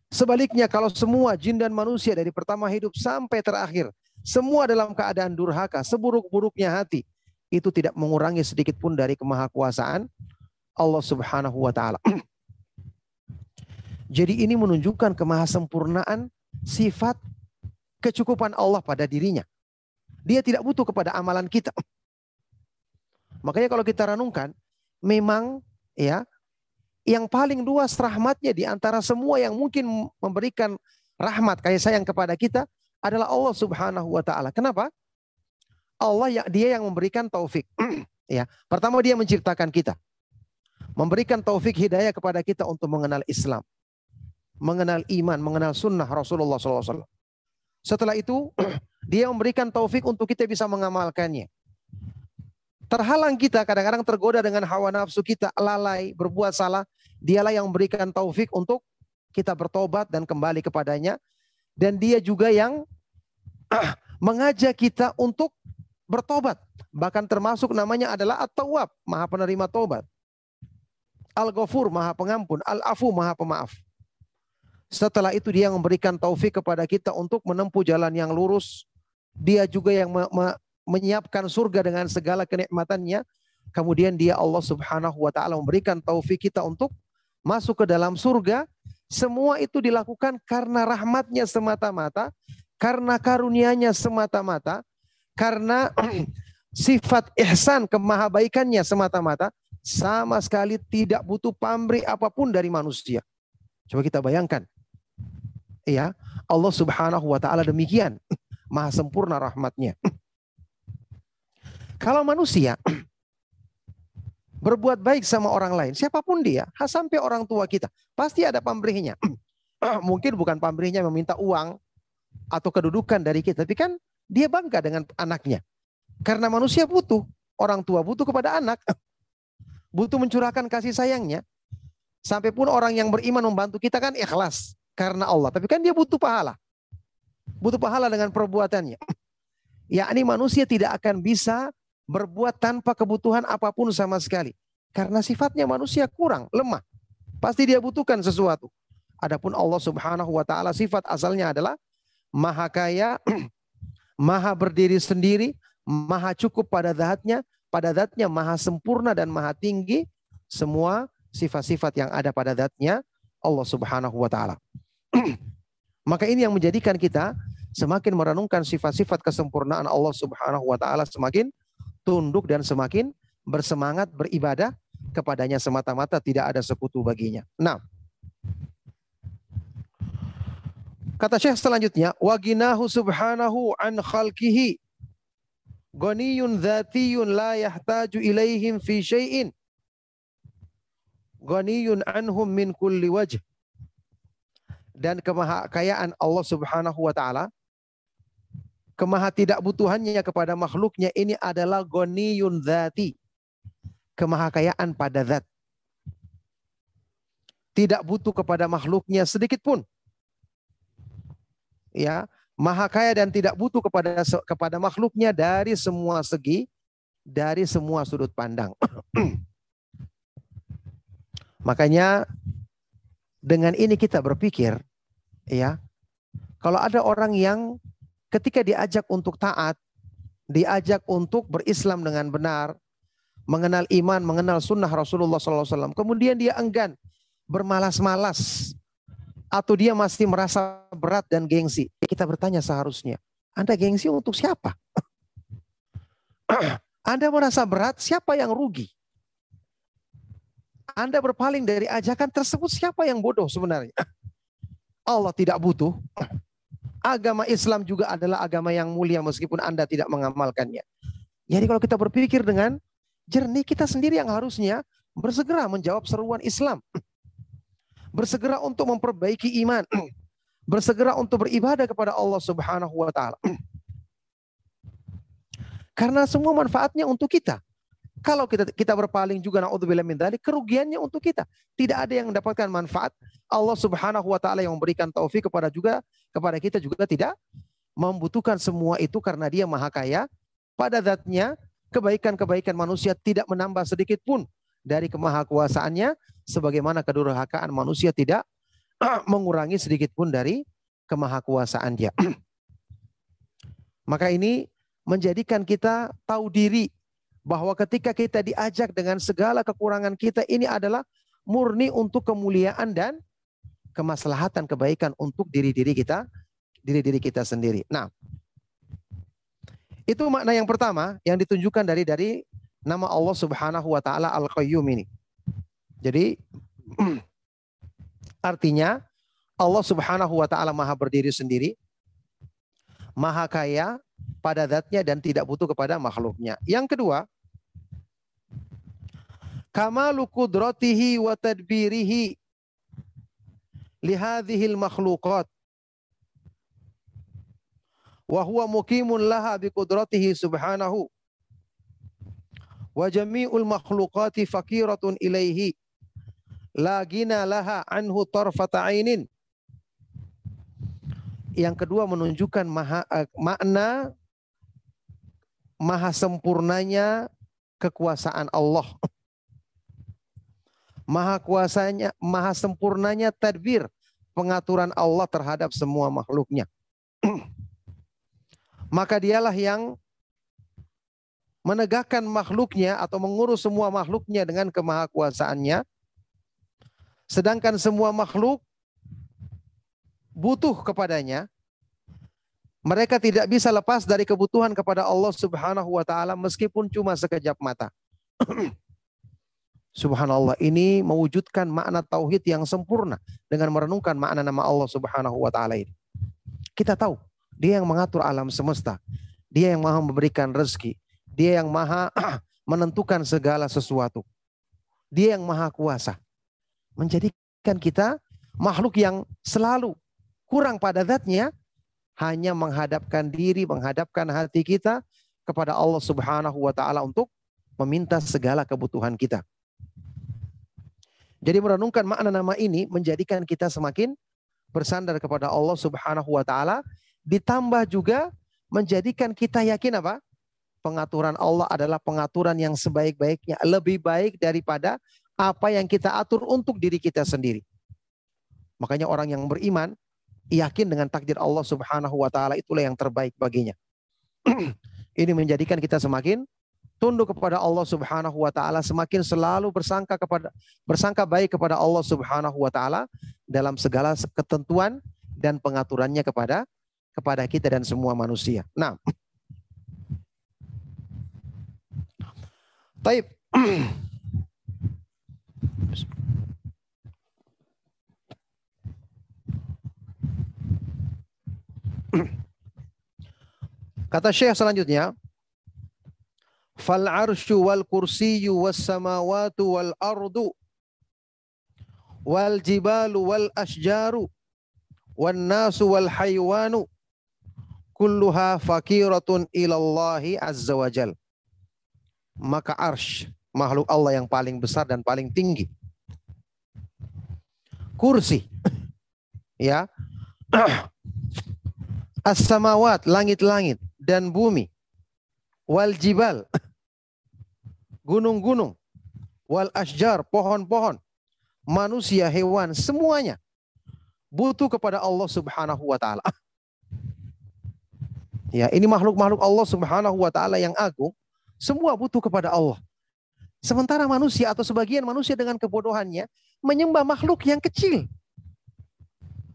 Sebaliknya kalau semua jin dan manusia dari pertama hidup sampai terakhir, semua dalam keadaan durhaka, seburuk-buruknya hati, itu tidak mengurangi sedikit pun dari kemahakuasaan Allah Subhanahu wa taala. Jadi ini menunjukkan kemahasempurnaan sifat kecukupan Allah pada dirinya. Dia tidak butuh kepada amalan kita. Makanya kalau kita renungkan, memang ya yang paling luas rahmatnya di antara semua yang mungkin memberikan rahmat kayak sayang kepada kita adalah Allah Subhanahu wa taala. Kenapa? Allah yang dia yang memberikan taufik. ya, pertama dia menciptakan kita. Memberikan taufik hidayah kepada kita untuk mengenal Islam. Mengenal iman, mengenal sunnah Rasulullah SAW. Setelah itu, dia memberikan taufik untuk kita bisa mengamalkannya. Terhalang kita kadang-kadang tergoda dengan hawa nafsu kita, lalai, berbuat salah. Dialah yang memberikan taufik untuk kita bertobat dan kembali kepadanya. Dan dia juga yang mengajak kita untuk bertobat. Bahkan termasuk namanya adalah At-Tawwab, maha penerima tobat. Al-Ghafur, maha pengampun. Al-Afu, maha pemaaf. Setelah itu dia memberikan taufik kepada kita untuk menempuh jalan yang lurus. Dia juga yang me me menyiapkan surga dengan segala kenikmatannya. Kemudian dia Allah subhanahu wa ta'ala memberikan taufik kita untuk masuk ke dalam surga, semua itu dilakukan karena rahmatnya semata-mata, karena karunianya semata-mata, karena sifat ihsan kemahabaikannya semata-mata, sama sekali tidak butuh pamrih apa pun dari manusia. Coba kita bayangkan. Ya, Allah Subhanahu wa taala demikian. Maha sempurna rahmatnya. Kalau manusia berbuat baik sama orang lain, siapa pun dia, sampai orang tua kita, pasti ada pamrihnya. Mungkin bukan pamrihnya meminta uang atau kedudukan dari kita, tapi kan dia bangga dengan anaknya. Karena manusia butuh, orang tua butuh kepada anak. Butuh mencurahkan kasih sayangnya. Sampai pun orang yang beriman membantu kita kan ikhlas karena Allah. Tapi kan dia butuh pahala. Butuh pahala dengan perbuatannya. Yakni manusia tidak akan bisa berbuat tanpa kebutuhan apa pun sama sekali. Karena sifatnya manusia kurang, lemah. Pasti dia butuhkan sesuatu. Adapun Allah Subhanahu wa taala sifat asalnya adalah maha kaya, maha berdiri sendiri, maha cukup pada zatnya, pada zatnya maha sempurna dan maha tinggi. Semua sifat-sifat yang ada pada zatnya Allah Subhanahu wa taala. Maka ini yang menjadikan kita semakin merenungkan sifat-sifat kesempurnaan Allah Subhanahu wa taala semakin tunduk dan semakin bersemangat beribadah kepadanya semata-mata tidak ada sekutu baginya. Nah, kata Syekh selanjutnya, waginahu subhanahu an khalqihi ghaniyun dzatiyun la yahtaju ilaihim fi syai'in ghaniyun anhum min kulli wajh dan kemahakayaan Allah Subhanahu wa taala kemaha tidak butuhannya kepada makhluknya ini adalah goniyun dhati. Kemahakayaan pada zat. Tidak butuh kepada makhluknya sedikit pun. Ya, maha kaya dan tidak butuh kepada kepada makhluknya dari semua segi, dari semua sudut pandang. Makanya dengan ini kita berpikir ya, kalau ada orang yang ketika diajak untuk taat, diajak untuk berislam dengan benar, mengenal iman, mengenal sunnah Rasulullah SAW, kemudian dia enggan, bermalas-malas, atau dia masih merasa berat dan gengsi. Kita bertanya seharusnya, Anda gengsi untuk siapa? Anda merasa berat, siapa yang rugi? Anda berpaling dari ajakan tersebut, siapa yang bodoh sebenarnya? Allah tidak butuh agama Islam juga adalah agama yang mulia meskipun Anda tidak mengamalkannya. Jadi kalau kita berpikir dengan jernih, kita sendiri yang harusnya bersegera menjawab seruan Islam. Bersegera untuk memperbaiki iman. Bersegera untuk beribadah kepada Allah Subhanahu wa taala. Karena semua manfaatnya untuk kita. Kalau kita kita berpaling juga naudzubillah min dzalik, kerugiannya untuk kita. Tidak ada yang mendapatkan manfaat. Allah Subhanahu wa taala yang memberikan taufik kepada juga kepada kita juga tidak membutuhkan semua itu karena Dia Maha Kaya. Pada zatnya kebaikan-kebaikan manusia tidak menambah sedikit pun dari kemahakuasaannya sebagaimana kedurhakaan manusia tidak mengurangi sedikit pun dari kemahakuasaan dia. Maka ini menjadikan kita tahu diri bahwa ketika kita diajak dengan segala kekurangan kita ini adalah murni untuk kemuliaan dan kemaslahatan kebaikan untuk diri-diri kita, diri-diri kita sendiri. Nah, itu makna yang pertama yang ditunjukkan dari dari nama Allah Subhanahu wa taala Al-Qayyum ini. Jadi artinya Allah Subhanahu wa taala Maha berdiri sendiri, Maha kaya pada zatnya dan tidak butuh kepada makhluknya. Yang kedua, kamalu qudratihi wa tadbirihi lihadhil makhluqat. Wa huwa muqimun laha bi qudratihi subhanahu. Wa jami'ul makhluqati fakiratun ilaihi la gina laha anhu tarfata ainin. Yang kedua menunjukkan maha, uh, makna maha sempurnanya kekuasaan Allah maha kuasanya, maha sempurnanya tadbir pengaturan Allah terhadap semua makhluknya. Maka dialah yang menegakkan makhluknya atau mengurus semua makhluknya dengan kemahakuasaannya. Sedangkan semua makhluk butuh kepadanya. Mereka tidak bisa lepas dari kebutuhan kepada Allah Subhanahu wa taala meskipun cuma sekejap mata. Subhanallah ini mewujudkan makna tauhid yang sempurna dengan merenungkan makna nama Allah Subhanahu wa taala ini. Kita tahu dia yang mengatur alam semesta. Dia yang maha memberikan rezeki. Dia yang maha menentukan segala sesuatu. Dia yang maha kuasa. Menjadikan kita makhluk yang selalu kurang pada zatnya hanya menghadapkan diri, menghadapkan hati kita kepada Allah Subhanahu wa taala untuk meminta segala kebutuhan kita. Jadi merenungkan makna nama ini menjadikan kita semakin bersandar kepada Allah Subhanahu wa taala ditambah juga menjadikan kita yakin apa? Pengaturan Allah adalah pengaturan yang sebaik-baiknya, lebih baik daripada apa yang kita atur untuk diri kita sendiri. Makanya orang yang beriman yakin dengan takdir Allah Subhanahu wa taala itulah yang terbaik baginya. Ini menjadikan kita semakin tunduk kepada Allah Subhanahu wa taala, semakin selalu bersangka kepada bersangka baik kepada Allah Subhanahu wa taala dalam segala ketentuan dan pengaturannya kepada kepada kita dan semua manusia. Nah. Taib. Kata Syekh selanjutnya, Fal arsyu wal kursiyyu was samawatu wal ardu wal jibalu wal asjaru wan nasu wal haywanu kulluha fakiratun ilallahi azza wajal. Maka arsh makhluk Allah yang paling besar dan paling tinggi. Kursi. ya. As-samawat, langit-langit dan bumi. Wal jibal, gunung-gunung, wal asjar, pohon-pohon, manusia, hewan, semuanya butuh kepada Allah Subhanahu wa taala. Ya, ini makhluk-makhluk Allah Subhanahu wa taala yang agung, semua butuh kepada Allah. Sementara manusia atau sebagian manusia dengan kebodohannya menyembah makhluk yang kecil.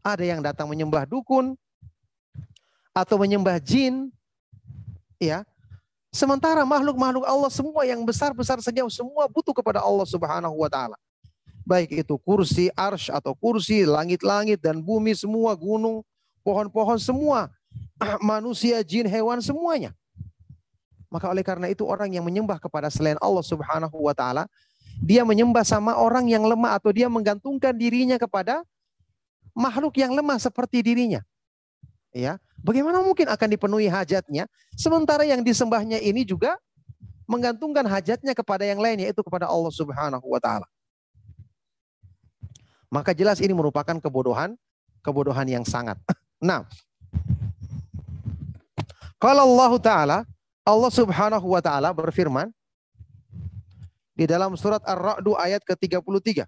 Ada yang datang menyembah dukun atau menyembah jin, ya, Sementara makhluk-makhluk Allah semua yang besar-besar saja semua butuh kepada Allah Subhanahu wa taala. Baik itu kursi, arsh atau kursi, langit-langit dan bumi semua gunung, pohon-pohon semua, manusia, jin, hewan semuanya. Maka oleh karena itu orang yang menyembah kepada selain Allah Subhanahu wa taala, dia menyembah sama orang yang lemah atau dia menggantungkan dirinya kepada makhluk yang lemah seperti dirinya. Ya, bagaimana mungkin akan dipenuhi hajatnya sementara yang disembahnya ini juga menggantungkan hajatnya kepada yang lain yaitu kepada Allah Subhanahu wa taala. Maka jelas ini merupakan kebodohan, kebodohan yang sangat. Nah, kalau Allah taala, Allah Subhanahu wa taala berfirman di dalam surat Ar-Ra'd ayat ke-33.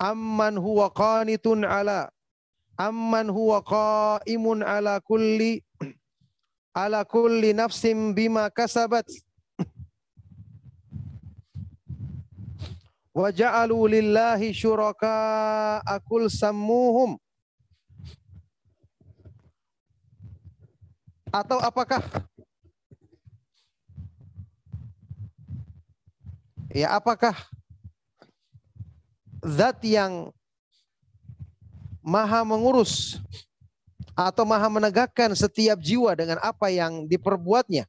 Amman huwa qanitun ala amman huwa qaimun ala kulli ala kulli nafsin bima kasabat. Wa ja'alu lillahi syuraka akul sammuhum. Atau apakah? Ya apakah zat yang maha mengurus atau maha menegakkan setiap jiwa dengan apa yang diperbuatnya.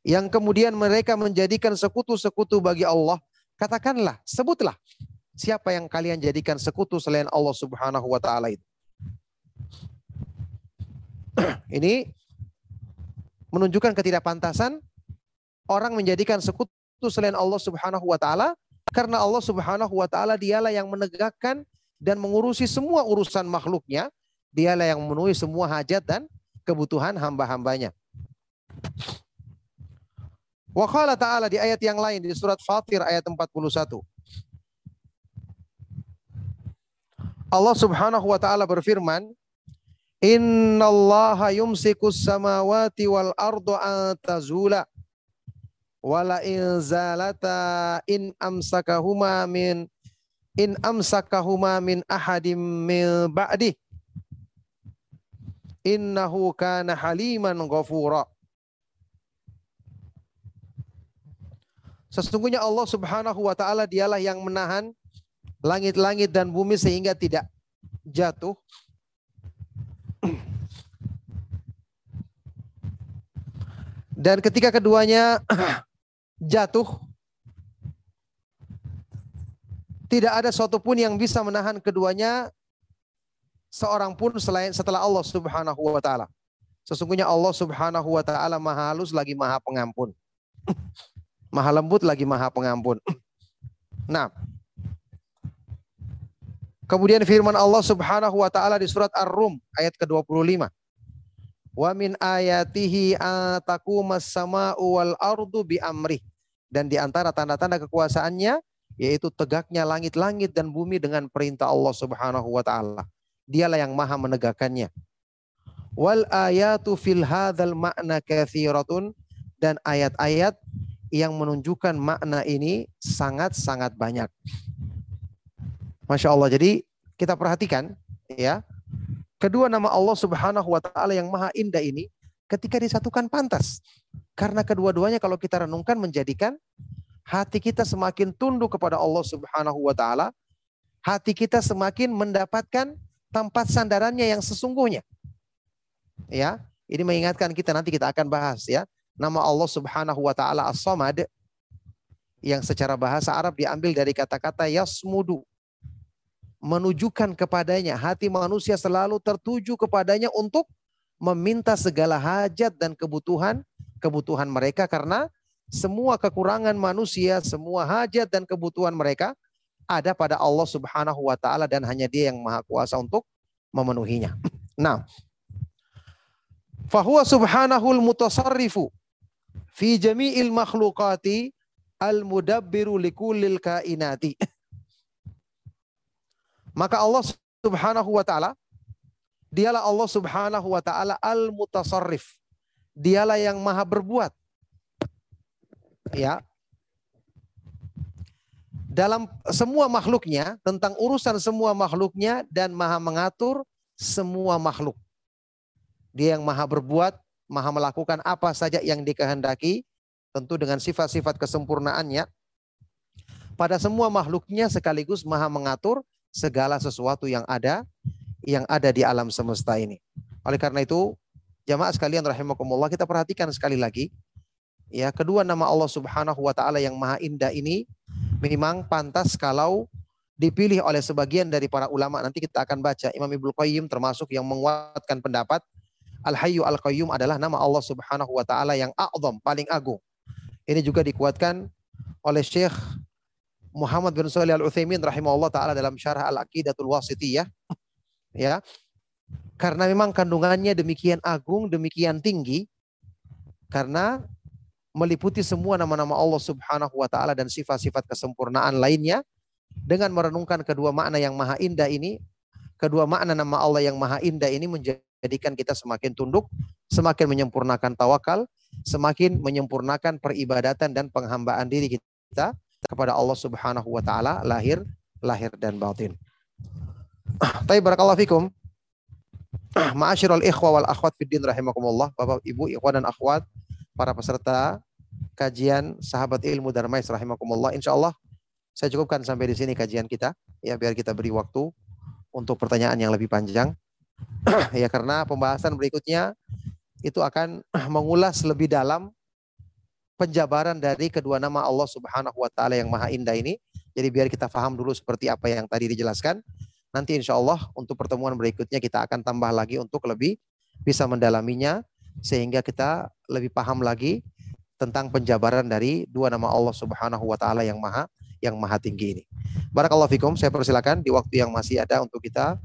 Yang kemudian mereka menjadikan sekutu-sekutu bagi Allah katakanlah sebutlah siapa yang kalian jadikan sekutu selain Allah Subhanahu wa taala itu. Ini menunjukkan ketidakpantasan orang menjadikan sekutu selain Allah Subhanahu wa taala karena Allah Subhanahu wa taala dialah yang menegakkan dan mengurusi semua urusan makhluknya, dialah yang memenuhi semua hajat dan kebutuhan hamba-hambanya. Wa qala ta'ala di ayat yang lain di surat Fatir ayat 41. Allah Subhanahu wa taala berfirman, Innallaha yumsikus samawati wal ardu an tazula wala in zalata in amsakahuma min in amsakahuma min ahadim min ba'di. Innahu kana haliman ghafura. Sesungguhnya Allah Subhanahu wa taala dialah yang menahan langit-langit dan bumi sehingga tidak jatuh. Dan ketika keduanya jatuh, tidak ada suatu pun yang bisa menahan keduanya seorang pun selain setelah Allah Subhanahu wa taala. Sesungguhnya Allah Subhanahu wa taala Maha halus lagi Maha pengampun. maha lembut lagi Maha pengampun. Nah, Kemudian firman Allah Subhanahu wa taala di surat Ar-Rum ayat ke-25. Wa min ayatihi atakumas sama'u wal ardu bi amri. Dan di antara tanda-tanda kekuasaannya yaitu tegaknya langit-langit dan bumi dengan perintah Allah Subhanahu wa taala. Dialah yang maha menegakkannya. Wal ayatu fil hadzal ma'na kathiratun dan ayat-ayat yang menunjukkan makna ini sangat-sangat banyak. Masya Allah. Jadi kita perhatikan ya Kedua nama Allah Subhanahu wa taala yang maha indah ini ketika disatukan pantas. Karena kedua-duanya kalau kita renungkan menjadikan hati kita semakin tunduk kepada Allah Subhanahu wa taala. Hati kita semakin mendapatkan tempat sandarannya yang sesungguhnya. Ya, ini mengingatkan kita nanti kita akan bahas ya. Nama Allah Subhanahu wa taala As-Samad yang secara bahasa Arab diambil dari kata-kata yasmudu menunjukkan kepadanya. Hati manusia selalu tertuju kepadanya untuk meminta segala hajat dan kebutuhan kebutuhan mereka karena semua kekurangan manusia, semua hajat dan kebutuhan mereka ada pada Allah Subhanahu wa taala dan hanya Dia yang Maha Kuasa untuk memenuhinya. Nah, fahuwa subhanahul mutasarrifu fi jami'il makhluqati al-mudabbiru likullil kainati. Maka Allah Subhanahu wa taala dialah Allah Subhanahu wa taala al-mutasarrif. Dialah yang maha berbuat. Ya. Dalam semua makhluknya, tentang urusan semua makhluknya dan maha mengatur semua makhluk. Dia yang maha berbuat, maha melakukan apa saja yang dikehendaki, tentu dengan sifat-sifat kesempurnaannya. Pada semua makhluknya sekaligus maha mengatur segala sesuatu yang ada yang ada di alam semesta ini. Oleh karena itu, jamaah sekalian rahimakumullah, kita perhatikan sekali lagi ya, kedua nama Allah Subhanahu wa taala yang maha indah ini memang pantas kalau dipilih oleh sebagian dari para ulama. Nanti kita akan baca Imam Ibnu Qayyim termasuk yang menguatkan pendapat Al Hayyu Al Qayyum adalah nama Allah Subhanahu wa taala yang a'zam, paling agung. Ini juga dikuatkan oleh Syekh Muhammad bin Shalih Al Utsaimin rahimahullah taala dalam Syarah Al Aqidatul Wasitiyah ya. Karena memang kandungannya demikian agung, demikian tinggi karena meliputi semua nama-nama Allah Subhanahu wa taala dan sifat-sifat kesempurnaan lainnya dengan merenungkan kedua makna yang maha indah ini, kedua makna nama Allah yang maha indah ini menjadikan kita semakin tunduk, semakin menyempurnakan tawakal, semakin menyempurnakan peribadatan dan penghambaan diri kita kepada Allah Subhanahu wa taala lahir lahir dan batin. Tapi barakallahu fikum. Ma'asyiral ikhwa wal akhwat fid din rahimakumullah, Bapak Ibu, ikhwan dan akhwat, para peserta kajian sahabat ilmu Darmais rahimakumullah. Insyaallah saya cukupkan sampai di sini kajian kita ya biar kita beri waktu untuk pertanyaan yang lebih panjang. ya karena pembahasan berikutnya itu akan mengulas lebih dalam penjabaran dari kedua nama Allah Subhanahu wa taala yang maha indah ini. Jadi biar kita paham dulu seperti apa yang tadi dijelaskan. Nanti insya Allah untuk pertemuan berikutnya kita akan tambah lagi untuk lebih bisa mendalaminya sehingga kita lebih paham lagi tentang penjabaran dari dua nama Allah Subhanahu wa taala yang maha yang maha tinggi ini. Barakallahu fikum, saya persilakan di waktu yang masih ada untuk kita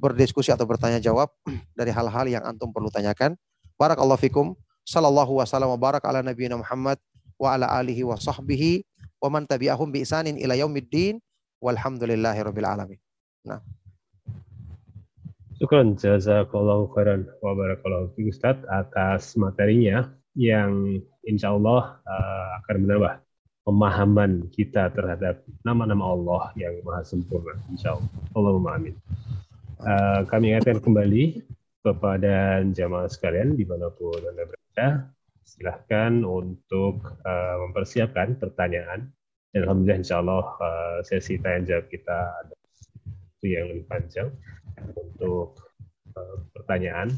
berdiskusi atau bertanya jawab dari hal-hal yang antum perlu tanyakan. Barakallahu fikum. Sallallahu wasallam wa barak ala nabiyina Muhammad wa ala alihi wa sahbihi wa man tabi'ahum bi isanin ila yaumiddin walhamdulillahi alamin. Nah. Syukran jazakallahu khairan wa barakallahu fi Ustaz atas materinya yang insya Allah uh, akan menambah pemahaman kita terhadap nama-nama Allah yang maha sempurna. Insya Allah. Allahumma amin. Uh, kami ingatkan kembali kepada jamaah sekalian di mana pun Anda berada, silahkan untuk uh, mempersiapkan pertanyaan. Dan Alhamdulillah insya Allah uh, sesi tanya jawab kita ada yang lebih panjang untuk uh, pertanyaan.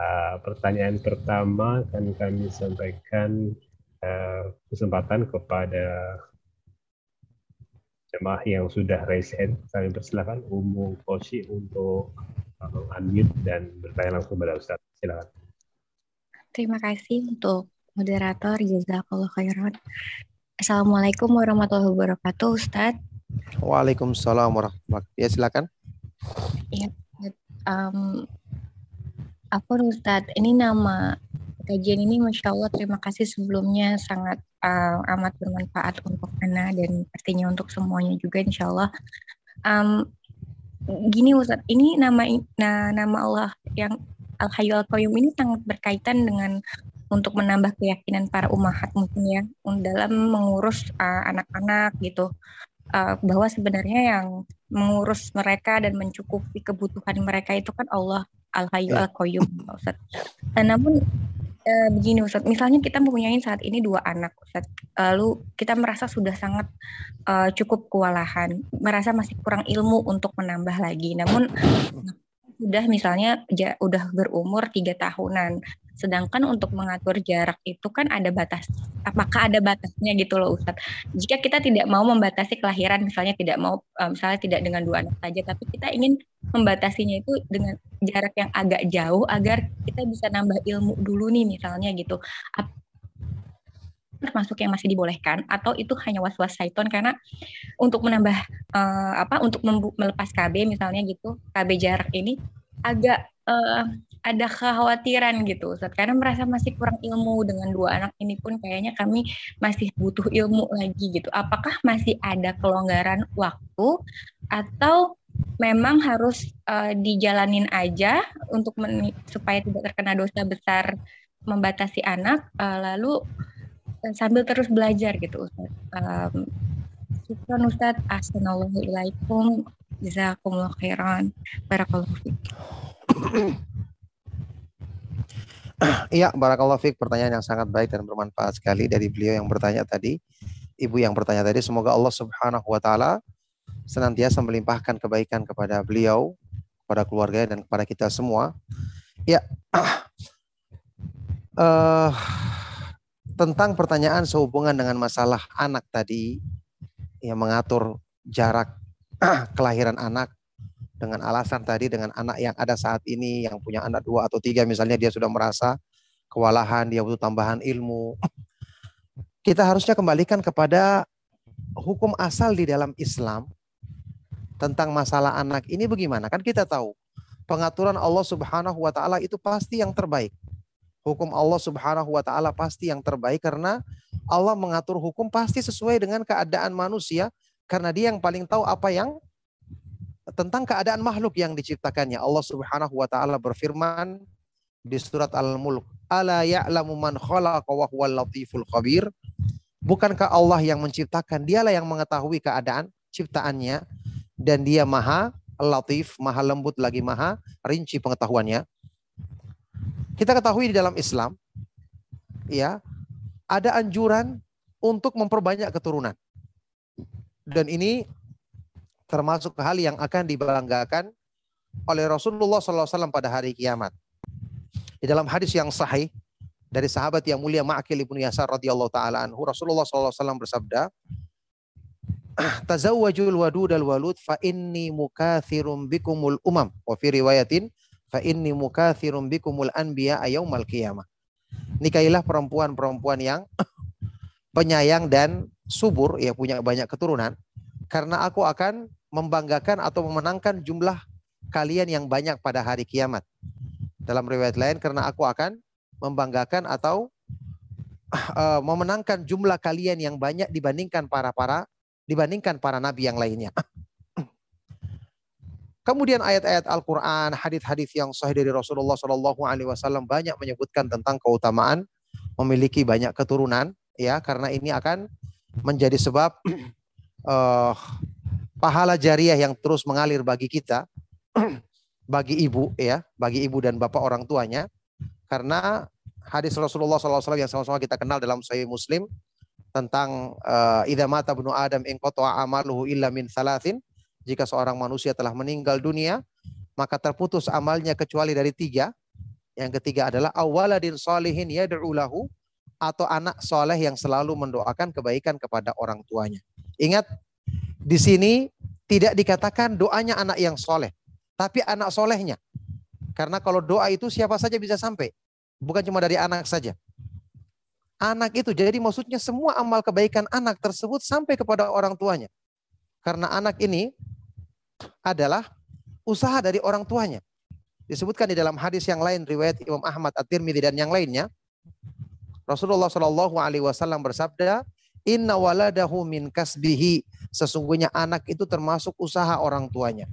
Uh, pertanyaan pertama akan kami sampaikan uh, kesempatan kepada jemaah yang sudah raise hand. Kami persilahkan Umu Koshi untuk unmute dan bertanya langsung kepada Ustaz. Silakan. Terima kasih untuk moderator Jazakallah khairan. Assalamualaikum warahmatullahi wabarakatuh Ustaz. Waalaikumsalam warahmatullahi wabarakatuh. Ya silakan. Ya, um, apa Ustaz, ini nama kajian ini Masya Allah terima kasih sebelumnya sangat uh, amat bermanfaat untuk Ana dan pastinya untuk semuanya juga Insya Allah. Um, gini Ustaz, ini nama nah, nama Allah yang Al Hayyu Al Qayyum ini sangat berkaitan dengan untuk menambah keyakinan para umahat mungkin ya dalam mengurus uh, anak-anak gitu uh, bahwa sebenarnya yang mengurus mereka dan mencukupi kebutuhan mereka itu kan Allah Al Hayyu ya. Al Qayyum Ustaz. Nah, namun uh, begini Ustaz, misalnya kita mempunyai saat ini dua anak Ustaz, lalu kita merasa sudah sangat uh, cukup kewalahan, merasa masih kurang ilmu untuk menambah lagi. Namun sudah misalnya ja, udah berumur tiga tahunan, sedangkan untuk mengatur jarak itu kan ada batas. Apakah ada batasnya gitu loh Ustaz? Jika kita tidak mau membatasi kelahiran, misalnya tidak mau, uh, misalnya tidak dengan dua anak saja, tapi kita ingin membatasinya itu dengan jarak yang agak jauh agar kita bisa nambah ilmu dulu nih misalnya gitu termasuk yang masih dibolehkan atau itu hanya was-was syaiton karena untuk menambah uh, apa untuk melepas KB misalnya gitu KB jarak ini agak uh, ada kekhawatiran gitu Ustaz karena merasa masih kurang ilmu dengan dua anak ini pun kayaknya kami masih butuh ilmu lagi gitu. Apakah masih ada kelonggaran waktu atau memang harus uh, dijalanin aja untuk supaya tidak terkena dosa besar membatasi anak uh, lalu sambil terus belajar gitu Ustaz. Um, Ustaz. Assalamualaikum. Jazakumullah khairan. Barakallahu Iya, barakallahu fiik. Pertanyaan yang sangat baik dan bermanfaat sekali dari beliau yang bertanya tadi. Ibu yang bertanya tadi, semoga Allah Subhanahu wa taala senantiasa melimpahkan kebaikan kepada beliau kepada keluarga dan kepada kita semua. Ya, uh, tentang pertanyaan sehubungan dengan masalah anak tadi, yang mengatur jarak kelahiran anak dengan alasan tadi dengan anak yang ada saat ini yang punya anak dua atau tiga misalnya dia sudah merasa kewalahan, dia butuh tambahan ilmu. Kita harusnya kembalikan kepada hukum asal di dalam Islam tentang masalah anak ini bagaimana? Kan kita tahu pengaturan Allah Subhanahu wa taala itu pasti yang terbaik. Hukum Allah Subhanahu wa taala pasti yang terbaik karena Allah mengatur hukum pasti sesuai dengan keadaan manusia karena dia yang paling tahu apa yang tentang keadaan makhluk yang diciptakannya. Allah Subhanahu wa taala berfirman di surat Al-Mulk, "Ala ya'lamu man khalaqa wa huwal latiful khabir?" Bukankah Allah yang menciptakan? Dialah yang mengetahui keadaan ciptaannya dan dia maha latif, maha lembut lagi maha rinci pengetahuannya. Kita ketahui di dalam Islam ya, ada anjuran untuk memperbanyak keturunan. Dan ini termasuk hal yang akan dibanggakan oleh Rasulullah SAW pada hari kiamat. Di dalam hadis yang sahih dari sahabat yang mulia Ma'akil ibnu Yasar radhiyallahu taala anhu Rasulullah SAW bersabda, tazawwajul wadud al walud fa inni mukathirum bikumul umam wa fi riwayatin fa inni mukathirum bikumul anbiya yaumal qiyamah. Nikahilah perempuan-perempuan yang penyayang dan subur ya punya banyak keturunan karena aku akan membanggakan atau memenangkan jumlah kalian yang banyak pada hari kiamat. Dalam riwayat lain karena aku akan membanggakan atau uh, memenangkan jumlah kalian yang banyak dibandingkan para para dibandingkan para nabi yang lainnya. Kemudian ayat-ayat Al-Quran, hadis-hadis yang sahih dari Rasulullah Shallallahu Alaihi Wasallam banyak menyebutkan tentang keutamaan memiliki banyak keturunan, ya karena ini akan menjadi sebab uh, pahala jariah yang terus mengalir bagi kita, bagi ibu, ya, bagi ibu dan bapak orang tuanya, karena hadis Rasulullah SAW yang sama-sama kita kenal dalam Sahih Muslim tentang uh, idza mata adam in amaluhu illa min salasin jika seorang manusia telah meninggal dunia maka terputus amalnya kecuali dari tiga yang ketiga adalah awaladin salihin yad'u lahu atau anak soleh yang selalu mendoakan kebaikan kepada orang tuanya. Ingat, di sini tidak dikatakan doanya anak yang soleh, tapi anak solehnya. Karena kalau doa itu siapa saja bisa sampai, bukan cuma dari anak saja anak itu. Jadi maksudnya semua amal kebaikan anak tersebut sampai kepada orang tuanya. Karena anak ini adalah usaha dari orang tuanya. Disebutkan di dalam hadis yang lain riwayat Imam Ahmad At-Tirmidzi dan yang lainnya. Rasulullah Shallallahu alaihi wasallam bersabda, "Inna waladahu min kasbihi." Sesungguhnya anak itu termasuk usaha orang tuanya.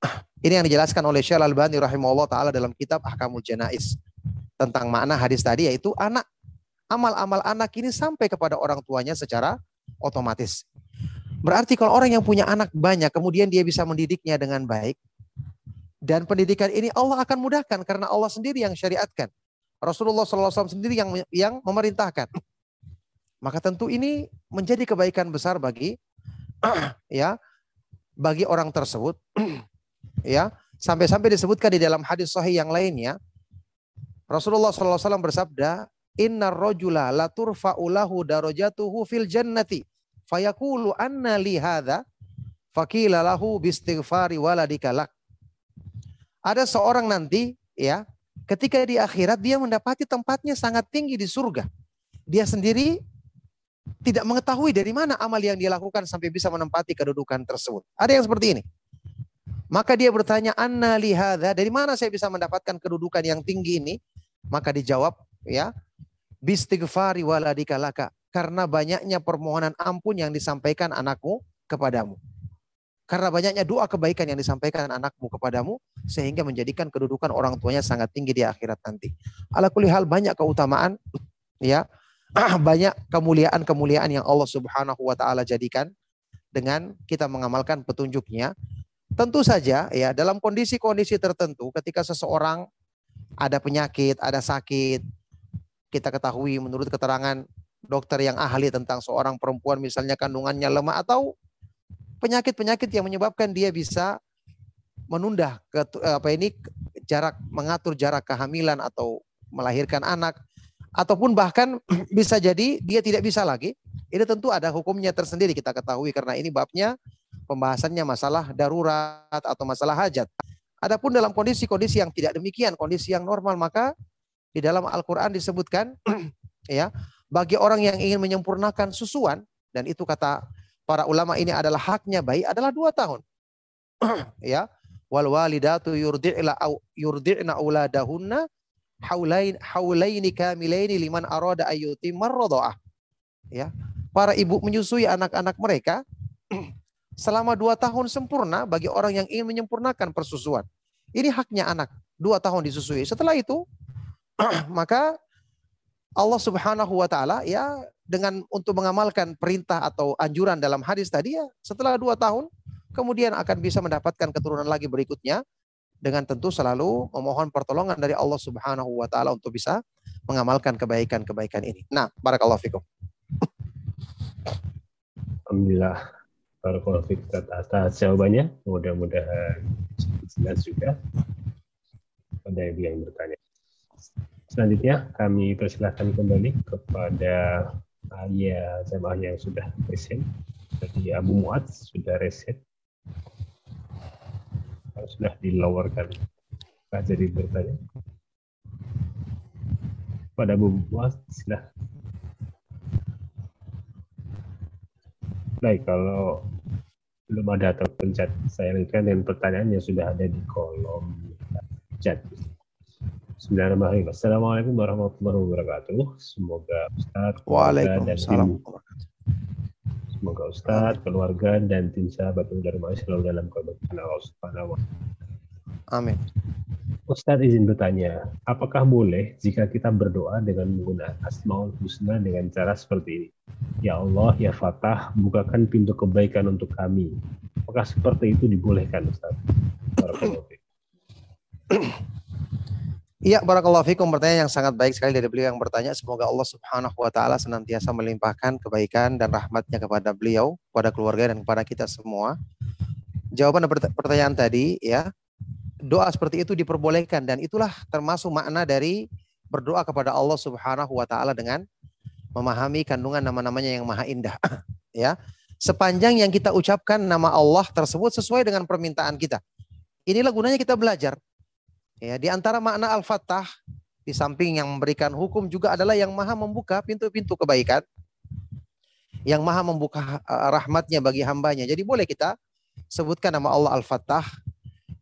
Ini yang dijelaskan oleh Syekh Al-Albani rahimahullah taala dalam kitab Ahkamul Janais tentang makna hadis tadi yaitu anak amal-amal anak ini sampai kepada orang tuanya secara otomatis. Berarti kalau orang yang punya anak banyak, kemudian dia bisa mendidiknya dengan baik, dan pendidikan ini Allah akan mudahkan karena Allah sendiri yang syariatkan. Rasulullah SAW sendiri yang yang memerintahkan. Maka tentu ini menjadi kebaikan besar bagi ya bagi orang tersebut ya sampai-sampai disebutkan di dalam hadis sahih yang lainnya Rasulullah SAW bersabda Inna rojula la turfa'u lahu darajatuhu fil jannati. Fayaqulu anna li faqila lahu bistighfari waladika lak. Ada seorang nanti ya, ketika di akhirat dia mendapati tempatnya sangat tinggi di surga. Dia sendiri tidak mengetahui dari mana amal yang dia lakukan sampai bisa menempati kedudukan tersebut. Ada yang seperti ini. Maka dia bertanya, "Anna lihada, dari mana saya bisa mendapatkan kedudukan yang tinggi ini?" Maka dijawab, ya, bistighfari waladika laka karena banyaknya permohonan ampun yang disampaikan anakmu kepadamu. Karena banyaknya doa kebaikan yang disampaikan anakmu kepadamu sehingga menjadikan kedudukan orang tuanya sangat tinggi di akhirat nanti. Ala hal banyak keutamaan ya, banyak kemuliaan-kemuliaan yang Allah Subhanahu wa taala jadikan dengan kita mengamalkan petunjuknya. Tentu saja ya dalam kondisi-kondisi tertentu ketika seseorang ada penyakit, ada sakit, kita ketahui menurut keterangan dokter yang ahli tentang seorang perempuan misalnya kandungannya lemah atau penyakit-penyakit yang menyebabkan dia bisa menunda ke, apa ini jarak mengatur jarak kehamilan atau melahirkan anak ataupun bahkan bisa jadi dia tidak bisa lagi. Ini tentu ada hukumnya tersendiri kita ketahui karena ini babnya pembahasannya masalah darurat atau masalah hajat. Adapun dalam kondisi-kondisi yang tidak demikian, kondisi yang normal maka di dalam Al-Qur'an disebutkan ya, bagi orang yang ingin menyempurnakan susuan dan itu kata para ulama ini adalah haknya bayi adalah dua tahun. ya, wal walidatu yurdi'la yurdi'na auladahunna haulain haulaini kamilaini liman arada ayyuti marradha'ah. Ya. Para ibu menyusui anak-anak mereka selama dua tahun sempurna bagi orang yang ingin menyempurnakan persusuan. Ini haknya anak, dua tahun disusui. Setelah itu, maka Allah Subhanahu wa taala ya dengan untuk mengamalkan perintah atau anjuran dalam hadis tadi ya setelah dua tahun kemudian akan bisa mendapatkan keturunan lagi berikutnya dengan tentu selalu memohon pertolongan dari Allah Subhanahu wa taala untuk bisa mengamalkan kebaikan-kebaikan ini. Nah, barakallahu fikum. Alhamdulillah. Barakallahu fikum atas jawabannya. Mudah-mudahan jelas juga pada yang bertanya. Selanjutnya kami persilahkan kembali kepada ayah jemaah yang sudah reset. Jadi Abu Muad sudah reset. Sudah dilawarkan. Nah, jadi bertanya. Pada Abu Muad, silahkan. Baik, kalau belum ada atau pencet, saya lihat dan pertanyaannya sudah ada di kolom chat. Bismillahirrahmanirrahim. Assalamualaikum warahmatullahi wabarakatuh. Semoga Ustaz, Waalaikumsalam. Semoga Ustaz, keluarga dan tim sahabat Dharma selalu dalam kebaikan Allah Subhanahu wa Amin. Ustaz izin bertanya, apakah boleh jika kita berdoa dengan menggunakan Asmaul Husna dengan cara seperti ini? Ya Allah, ya Fatah, bukakan pintu kebaikan untuk kami. Apakah seperti itu dibolehkan Ustaz? Iya, barakallahu fikum pertanyaan yang sangat baik sekali dari beliau yang bertanya. Semoga Allah Subhanahu wa taala senantiasa melimpahkan kebaikan dan rahmatnya kepada beliau, kepada keluarga dan kepada kita semua. Jawaban pertanyaan tadi ya, doa seperti itu diperbolehkan dan itulah termasuk makna dari berdoa kepada Allah Subhanahu wa taala dengan memahami kandungan nama-namanya yang maha indah. ya. Sepanjang yang kita ucapkan nama Allah tersebut sesuai dengan permintaan kita. Inilah gunanya kita belajar Ya, di antara makna Al-Fattah di samping yang memberikan hukum juga adalah yang maha membuka pintu-pintu kebaikan. Yang maha membuka uh, rahmatnya bagi hambanya. Jadi boleh kita sebutkan nama Allah Al-Fattah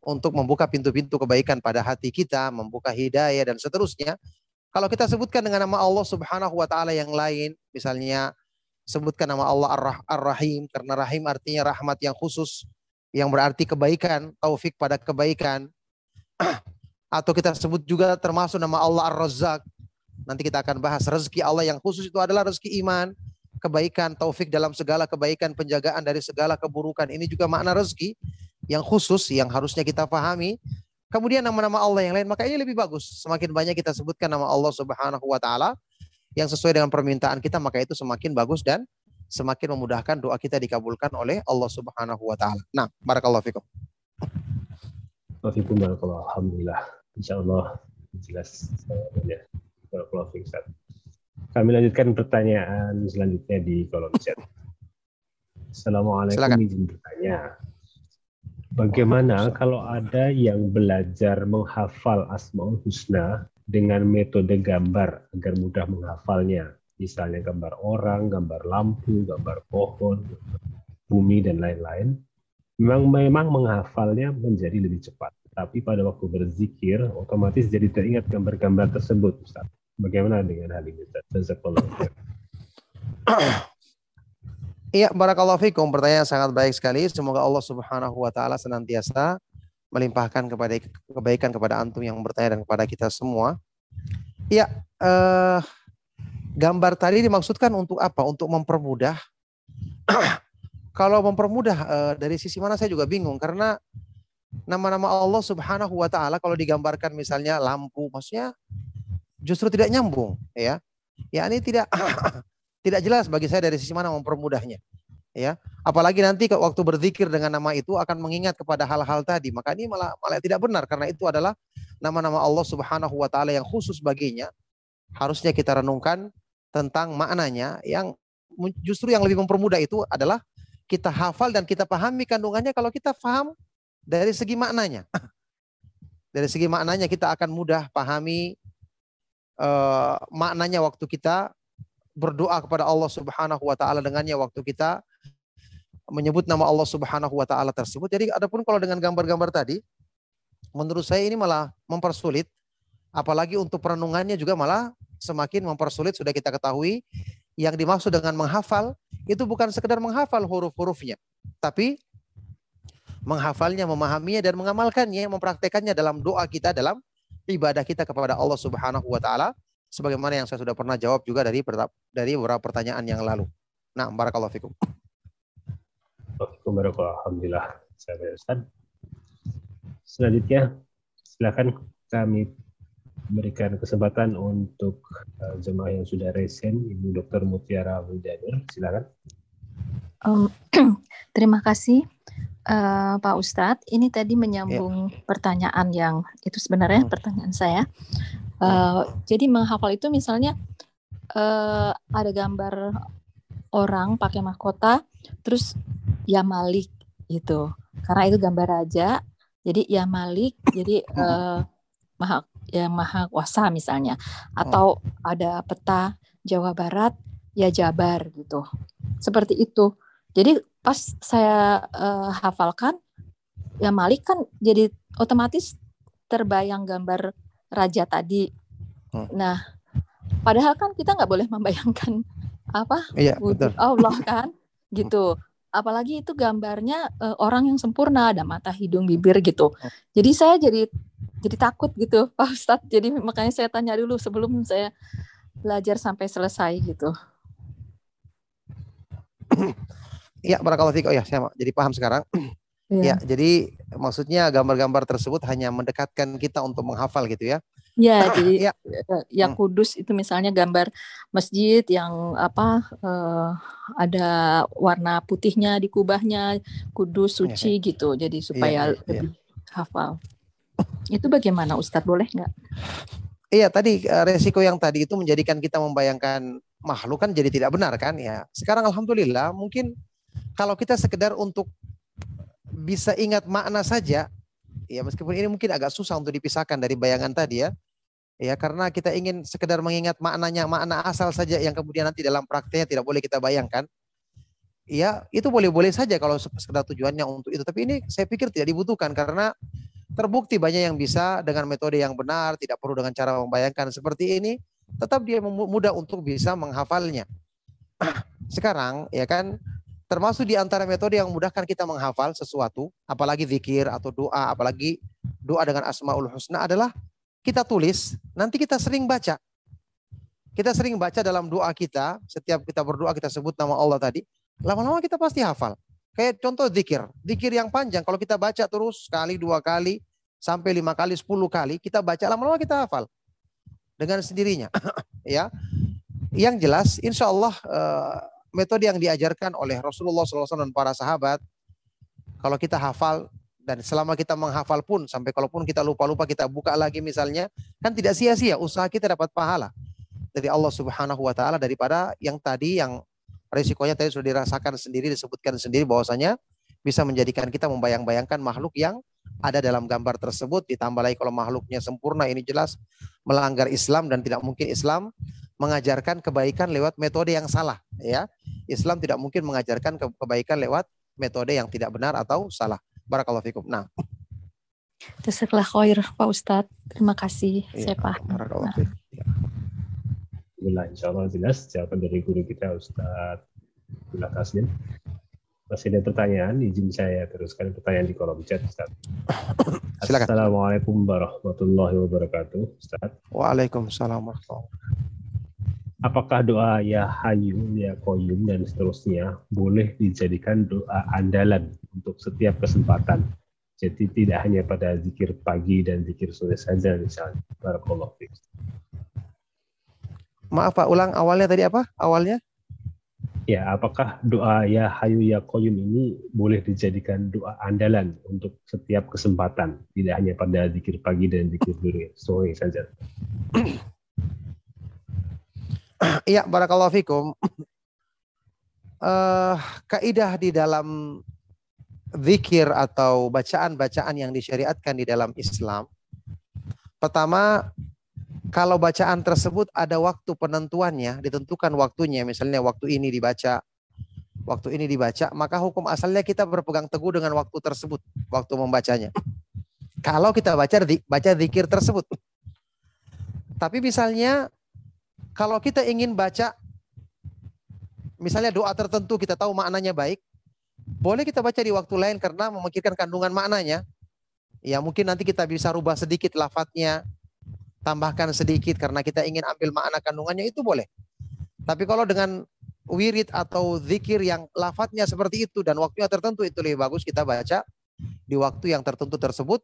untuk membuka pintu-pintu kebaikan pada hati kita, membuka hidayah dan seterusnya. Kalau kita sebutkan dengan nama Allah Subhanahu wa taala yang lain, misalnya sebutkan nama Allah Ar-Rahim karena rahim artinya rahmat yang khusus yang berarti kebaikan, taufik pada kebaikan. atau kita sebut juga termasuk nama Allah Ar-Razzaq. Nanti kita akan bahas rezeki Allah yang khusus itu adalah rezeki iman, kebaikan, taufik dalam segala kebaikan, penjagaan dari segala keburukan. Ini juga makna rezeki yang khusus yang harusnya kita pahami. Kemudian nama-nama Allah yang lain, maka ini lebih bagus. Semakin banyak kita sebutkan nama Allah Subhanahu wa taala yang sesuai dengan permintaan kita, maka itu semakin bagus dan semakin memudahkan doa kita dikabulkan oleh Allah Subhanahu wa taala. Nah, barakallahu fikum. Alhamdulillah. Insya Allah jelas ya. closing set. Kami lanjutkan pertanyaan selanjutnya di kolom chat. Assalamualaikum Silakan. izin bertanya. Bagaimana kalau ada yang belajar menghafal Asmaul Husna dengan metode gambar agar mudah menghafalnya? Misalnya gambar orang, gambar lampu, gambar pohon, bumi, dan lain-lain. Memang memang menghafalnya menjadi lebih cepat tapi pada waktu berzikir otomatis jadi teringat gambar-gambar tersebut Ustaz. Bagaimana dengan hal ini Ustaz? Iya, barakallahu fikum. Pertanyaan sangat baik sekali. Semoga Allah Subhanahu wa taala senantiasa melimpahkan kepada kebaikan kepada antum yang bertanya dan kepada kita semua. Iya, eh, gambar tadi dimaksudkan untuk apa? Untuk mempermudah. Kalau mempermudah eh, dari sisi mana saya juga bingung karena nama-nama Allah Subhanahu wa taala kalau digambarkan misalnya lampu maksudnya justru tidak nyambung ya. Ya ini tidak tidak jelas bagi saya dari sisi mana mempermudahnya. Ya, apalagi nanti waktu berzikir dengan nama itu akan mengingat kepada hal-hal tadi. Maka ini malah malah tidak benar karena itu adalah nama-nama Allah Subhanahu wa taala yang khusus baginya. Harusnya kita renungkan tentang maknanya yang justru yang lebih mempermudah itu adalah kita hafal dan kita pahami kandungannya kalau kita paham dari segi maknanya. Dari segi maknanya kita akan mudah pahami eh, maknanya waktu kita berdoa kepada Allah Subhanahu wa taala dengannya waktu kita menyebut nama Allah Subhanahu wa taala tersebut. Jadi adapun kalau dengan gambar-gambar tadi menurut saya ini malah mempersulit apalagi untuk perenungannya juga malah semakin mempersulit sudah kita ketahui yang dimaksud dengan menghafal itu bukan sekedar menghafal huruf-hurufnya tapi menghafalnya, memahaminya dan mengamalkannya, mempraktekannya dalam doa kita dalam ibadah kita kepada Allah Subhanahu wa taala sebagaimana yang saya sudah pernah jawab juga dari dari beberapa pertanyaan yang lalu. Nah, barakallahu fikum. Alhamdulillah. Saya Ustaz. Selanjutnya, silakan kami berikan kesempatan untuk uh, jemaah yang sudah resen, Ibu Dr. Mutiara Wijanur. Silakan. Em, terima kasih eh, Pak Ustadz. Ini tadi menyambung pertanyaan yang itu sebenarnya Hmm. pertanyaan saya. Eh, jadi menghafal itu misalnya eh, ada gambar orang pakai mahkota, terus ya Malik gitu. Karena itu gambar raja, jadi ya Malik, jadi eh, maha yang maha kuasa misalnya. Atau ada peta Jawa Barat, ya Jabar gitu. Seperti itu. Jadi pas saya eh, hafalkan, ya Malik kan jadi otomatis terbayang gambar raja tadi. Hmm. Nah, padahal kan kita nggak boleh membayangkan apa Iya, wujud betul. Allah kan, gitu. Apalagi itu gambarnya eh, orang yang sempurna, ada mata, hidung, bibir gitu. Jadi saya jadi jadi takut gitu, Pak Ustadz. Jadi makanya saya tanya dulu sebelum saya belajar sampai selesai gitu. Iya, barakallahu fikum. Ya, saya jadi paham sekarang. Iya. Ya, jadi maksudnya gambar-gambar tersebut hanya mendekatkan kita untuk menghafal gitu ya. Ya, jadi Ya. eh, ya Hmm. Kudus itu misalnya gambar masjid yang apa eh, ada warna putihnya di kubahnya, Kudus Iya, suci gitu. Jadi supaya iya, iya. lebih hafal. Itu bagaimana Ustadz boleh nggak? Iya, tadi eh, resiko yang tadi itu menjadikan kita membayangkan makhluk kan jadi tidak benar kan ya. Sekarang alhamdulillah mungkin kalau kita sekedar untuk bisa ingat makna saja ya meskipun ini mungkin agak susah untuk dipisahkan dari bayangan tadi ya. Ya karena kita ingin sekedar mengingat maknanya, makna asal saja yang kemudian nanti dalam prakteknya tidak boleh kita bayangkan. Ya, itu boleh-boleh saja kalau sekedar tujuannya untuk itu. Tapi ini saya pikir tidak dibutuhkan karena terbukti banyak yang bisa dengan metode yang benar, tidak perlu dengan cara membayangkan seperti ini, tetap dia mudah untuk bisa menghafalnya. Sekarang ya kan termasuk di antara metode yang memudahkan kita menghafal sesuatu, apalagi zikir atau doa, apalagi doa dengan asmaul husna adalah kita tulis, nanti kita sering baca. Kita sering baca dalam doa kita, setiap kita berdoa kita sebut nama Allah tadi, lama-lama kita pasti hafal. Kayak contoh zikir, zikir yang panjang kalau kita baca terus sekali, dua kali, sampai lima kali, sepuluh kali, kita baca lama-lama kita hafal dengan sendirinya. ya, yang jelas, insya Allah eh, metode yang diajarkan oleh Rasulullah SAW dan para sahabat, kalau kita hafal dan selama kita menghafal pun sampai kalaupun kita lupa-lupa kita buka lagi misalnya, kan tidak sia-sia usaha kita dapat pahala. Dari Allah Subhanahu Wa Taala daripada yang tadi yang risikonya tadi sudah dirasakan sendiri disebutkan sendiri bahwasanya bisa menjadikan kita membayang-bayangkan makhluk yang ada dalam gambar tersebut ditambah lagi kalau makhluknya sempurna ini jelas melanggar Islam dan tidak mungkin Islam mengajarkan kebaikan lewat metode yang salah ya Islam tidak mungkin mengajarkan ke- kebaikan lewat metode yang tidak benar atau salah barakallahu fikum nah Jazakallah khair Pak Ustadz. Terima kasih. iya, Saya paham. barakallahu fikum. Alhamdulillah, insya Allah jelas jawaban dari guru kita Ustadz Abdullah Taslim. Masih ada pertanyaan, izin saya teruskan pertanyaan di kolom chat Ustadz. Silakan. Assalamualaikum warahmatullahi wabarakatuh Ustadz. Waalaikumsalam warahmatullahi wabarakatuh. Apakah doa ya hayu, ya koyum, dan seterusnya boleh dijadikan doa andalan untuk setiap kesempatan? Jadi tidak hanya pada zikir pagi dan zikir sore saja misalnya. Barakallahu fiik. Maaf Pak, ulang awalnya tadi apa? Awalnya? Ya, apakah doa ya hayu ya koyum ini boleh dijadikan doa andalan untuk setiap kesempatan, tidak hanya pada zikir pagi dan zikir sore saja? Iya, barakallahu fikum. Uh, kaidah di dalam zikir atau bacaan-bacaan yang disyariatkan di dalam Islam. Pertama, kalau bacaan tersebut ada waktu penentuannya, ditentukan waktunya, misalnya waktu ini dibaca, waktu ini dibaca, maka hukum asalnya kita berpegang teguh dengan waktu tersebut, waktu membacanya. Kalau kita baca baca zikir tersebut. Tapi misalnya kalau kita ingin baca misalnya doa tertentu kita tahu maknanya baik, boleh kita baca di waktu lain karena memikirkan kandungan maknanya. Ya mungkin nanti kita bisa rubah sedikit lafadznya, tambahkan sedikit karena kita ingin ambil makna kandungannya itu boleh. Tapi kalau dengan wirid atau zikir yang lafadznya seperti itu dan waktunya tertentu itu lebih bagus kita baca di waktu yang tertentu tersebut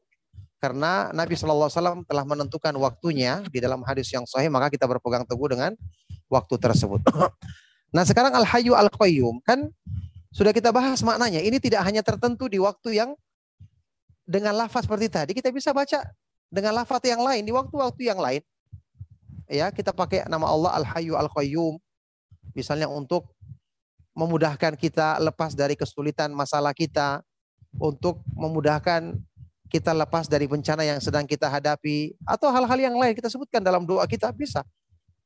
karena Nabi Shallallahu Alaihi Wasallam telah menentukan waktunya di dalam hadis yang sahih maka kita berpegang teguh dengan waktu tersebut. nah sekarang al Hayyu al Qayyum kan sudah kita bahas maknanya. Ini tidak hanya tertentu di waktu yang dengan lafaz seperti tadi kita bisa baca dengan lafaz yang lain di waktu-waktu yang lain. Ya, kita pakai nama Allah Al-Hayyu Al-Qayyum misalnya untuk memudahkan kita lepas dari kesulitan masalah kita, untuk memudahkan kita lepas dari bencana yang sedang kita hadapi atau hal-hal yang lain kita sebutkan dalam doa kita bisa.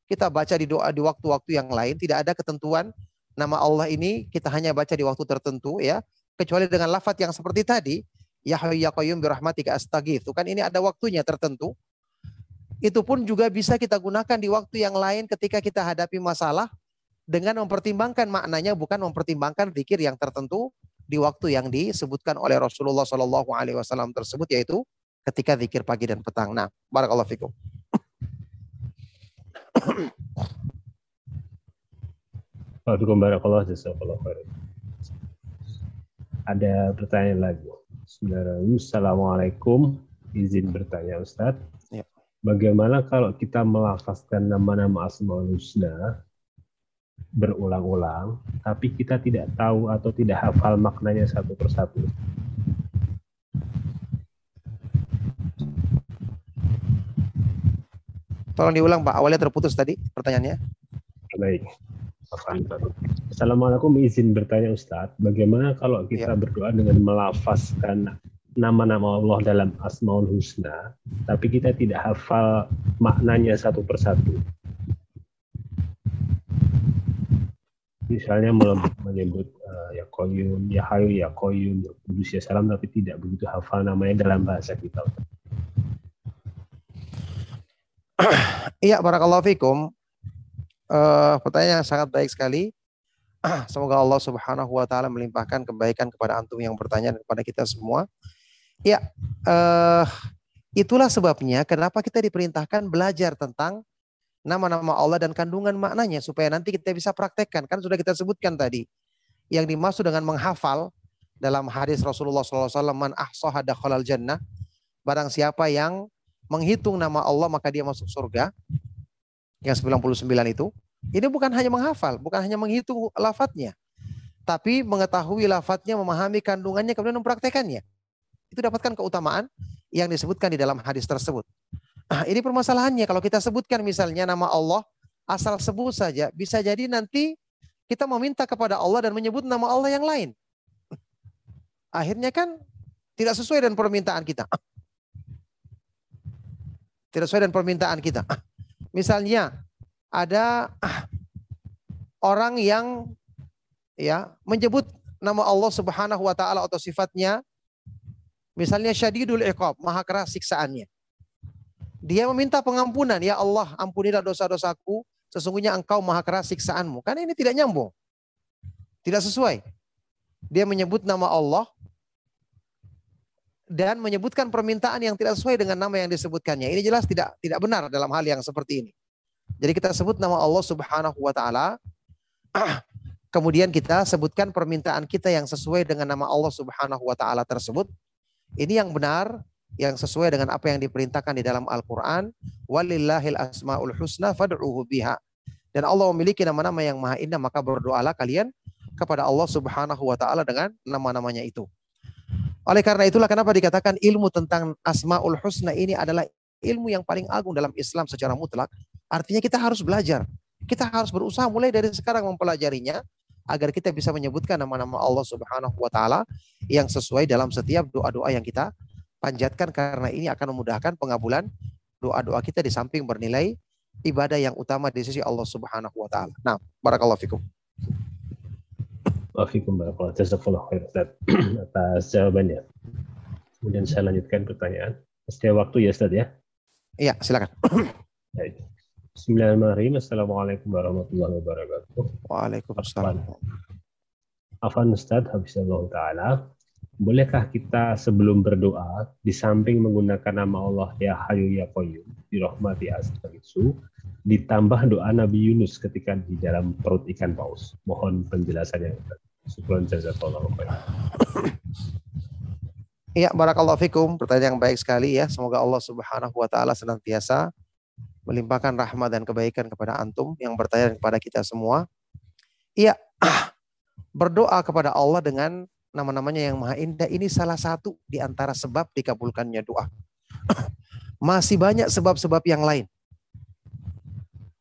Kita baca di doa di waktu-waktu yang lain tidak ada ketentuan nama Allah ini kita hanya baca di waktu tertentu ya kecuali dengan lafaz yang seperti tadi Ya Hayyu Ya Qayyum birahmatika astaghitsu. Kan ini ada waktunya tertentu. Itu pun juga bisa kita gunakan di waktu yang lain ketika kita hadapi masalah dengan mempertimbangkan maknanya bukan mempertimbangkan zikir yang tertentu di waktu yang disebutkan oleh Rasulullah Shallallahu alaihi wasallam tersebut yaitu ketika zikir pagi dan petang. Nah, barakallahu fikum. Ada pertanyaan lagi. Assalamualaikum. Izin bertanya Ustadz. Ya. Bagaimana kalau kita melafazkan nama-nama Asmaul Husna berulang-ulang, tapi kita tidak tahu atau tidak hafal maknanya satu persatu? Tolong diulang Pak, awalnya terputus tadi pertanyaannya. Baik. Assalamualaikum izin bertanya Ustadz, bagaimana kalau kita ya. berdoa dengan melafazkan nama-nama Allah dalam Asmaul Husna, tapi kita tidak hafal maknanya satu persatu. Misalnya menyebut uh, ya Koyum, ya Hayu, ya Koyum, ya Kudus, ya Salam, tapi tidak begitu hafal namanya dalam bahasa kita. Iya, barakallahu fikum uh, pertanyaan yang sangat baik sekali. Semoga Allah Subhanahu wa taala melimpahkan kebaikan kepada antum yang bertanya dan kepada kita semua. Ya, uh, itulah sebabnya kenapa kita diperintahkan belajar tentang nama-nama Allah dan kandungan maknanya supaya nanti kita bisa praktekkan. Kan sudah kita sebutkan tadi. Yang dimaksud dengan menghafal dalam hadis Rasulullah SAW, man ahsaha dakhalal jannah. Barang siapa yang menghitung nama Allah maka dia masuk surga yang 99 itu, ini bukan hanya menghafal, bukan hanya menghitung lafadznya, tapi mengetahui lafadznya, memahami kandungannya, kemudian mempraktekannya. Itu dapatkan keutamaan yang disebutkan di dalam hadis tersebut. Nah, ini permasalahannya kalau kita sebutkan misalnya nama Allah, asal sebut saja, bisa jadi nanti kita meminta kepada Allah dan menyebut nama Allah yang lain. Akhirnya kan tidak sesuai dengan permintaan kita. Tidak sesuai dengan permintaan kita. Misalnya ada orang yang ya menyebut nama Allah Subhanahu wa taala atau sifatnya misalnya syadidul iqab, maha keras siksaannya. Dia meminta pengampunan, ya Allah, ampunilah dosa-dosaku, sesungguhnya Engkau maha keras siksaanmu. Karena ini tidak nyambung. Tidak sesuai. Dia menyebut nama Allah dan menyebutkan permintaan yang tidak sesuai dengan nama yang disebutkannya. Ini jelas tidak tidak benar dalam hal yang seperti ini. Jadi kita sebut nama Allah Subhanahu wa taala kemudian kita sebutkan permintaan kita yang sesuai dengan nama Allah Subhanahu wa taala tersebut. Ini yang benar yang sesuai dengan apa yang diperintahkan di dalam Al-Qur'an, walillahil asmaul husna fad'uhu biha. Dan Allah memiliki nama-nama yang maha indah, maka berdoalah kalian kepada Allah Subhanahu wa taala dengan nama-namanya itu. Oleh karena itulah kenapa dikatakan ilmu tentang Asmaul Husna ini adalah ilmu yang paling agung dalam Islam secara mutlak. Artinya kita harus belajar. Kita harus berusaha mulai dari sekarang mempelajarinya agar kita bisa menyebutkan nama-nama Allah Subhanahu wa taala yang sesuai dalam setiap doa-doa yang kita panjatkan karena ini akan memudahkan pengabulan doa-doa kita di samping bernilai ibadah yang utama di sisi Allah Subhanahu wa taala. Nah, barakallahu fikum. Waalaikumsalam warahmatullahi khair atas jawabannya. Kemudian saya lanjutkan pertanyaan. Setiap waktu ya Ustaz ya? Iya, silakan. Baik. Bismillahirrahmanirrahim. Assalamualaikum warahmatullahi wabarakatuh. Waalaikumsalam. Afan Ustaz, Habibullah Ta'ala. Bolehkah kita sebelum berdoa, di samping menggunakan nama Allah Ya Hayu Ya Qayyum, dirahmati itu, ditambah doa Nabi Yunus ketika di dalam perut ikan paus. Mohon penjelasannya. Syukran jazakallahu khairan. Iya, barakallahu fikum. Pertanyaan yang baik sekali ya. Semoga Allah Subhanahu wa taala senantiasa melimpahkan rahmat dan kebaikan kepada antum yang bertanya kepada kita semua. Iya, berdoa kepada Allah dengan nama-namanya yang maha indah ini salah satu di antara sebab dikabulkannya doa. Masih banyak sebab-sebab yang lain.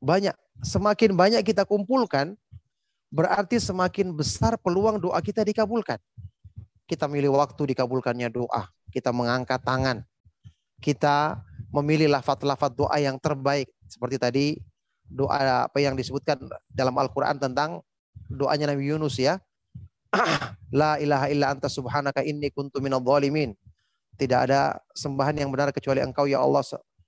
Banyak. Semakin banyak kita kumpulkan, berarti semakin besar peluang doa kita dikabulkan. Kita milih waktu dikabulkannya doa. Kita mengangkat tangan. Kita memilih lafat-lafat doa yang terbaik. Seperti tadi doa apa yang disebutkan dalam Al-Quran tentang doanya Nabi Yunus ya. La ilaha illa anta subhanaka inni kuntu minal zalimin. Tidak ada sembahan yang benar kecuali engkau ya Allah.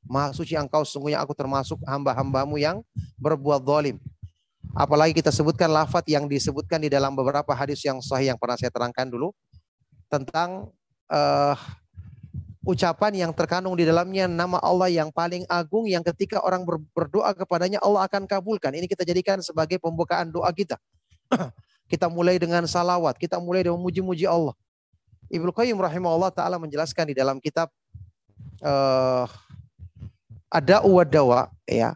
Maha suci engkau sungguhnya aku termasuk hamba-hambamu yang berbuat zalim. Apalagi kita sebutkan lafat yang disebutkan di dalam beberapa hadis yang sahih yang pernah saya terangkan dulu tentang uh, ucapan yang terkandung di dalamnya nama Allah yang paling agung yang ketika orang berdoa kepadanya Allah akan kabulkan. Ini kita jadikan sebagai pembukaan doa kita. Kita mulai dengan salawat, kita mulai dengan memuji-muji Allah. Ibnu Qayyim rahimahullah taala menjelaskan di dalam kitab uh, ada dawa ya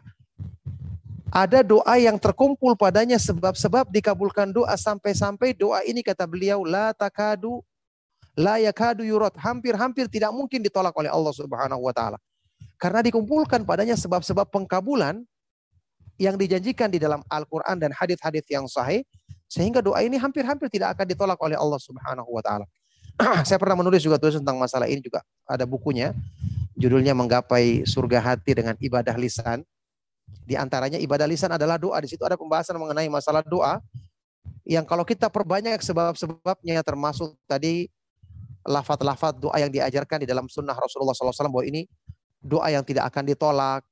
ada doa yang terkumpul padanya sebab-sebab dikabulkan doa sampai-sampai doa ini kata beliau la takadu la yakadu yurat hampir-hampir tidak mungkin ditolak oleh Allah Subhanahu wa taala. Karena dikumpulkan padanya sebab-sebab pengkabulan yang dijanjikan di dalam Al-Qur'an dan hadis-hadis yang sahih sehingga doa ini hampir-hampir tidak akan ditolak oleh Allah Subhanahu wa taala. Saya pernah menulis juga tulis tentang masalah ini juga ada bukunya judulnya menggapai surga hati dengan ibadah lisan di antaranya ibadah lisan adalah doa. Di situ ada pembahasan mengenai masalah doa yang kalau kita perbanyak sebab-sebabnya termasuk tadi lafat-lafat doa yang diajarkan di dalam sunnah Rasulullah SAW bahwa ini doa yang tidak akan ditolak.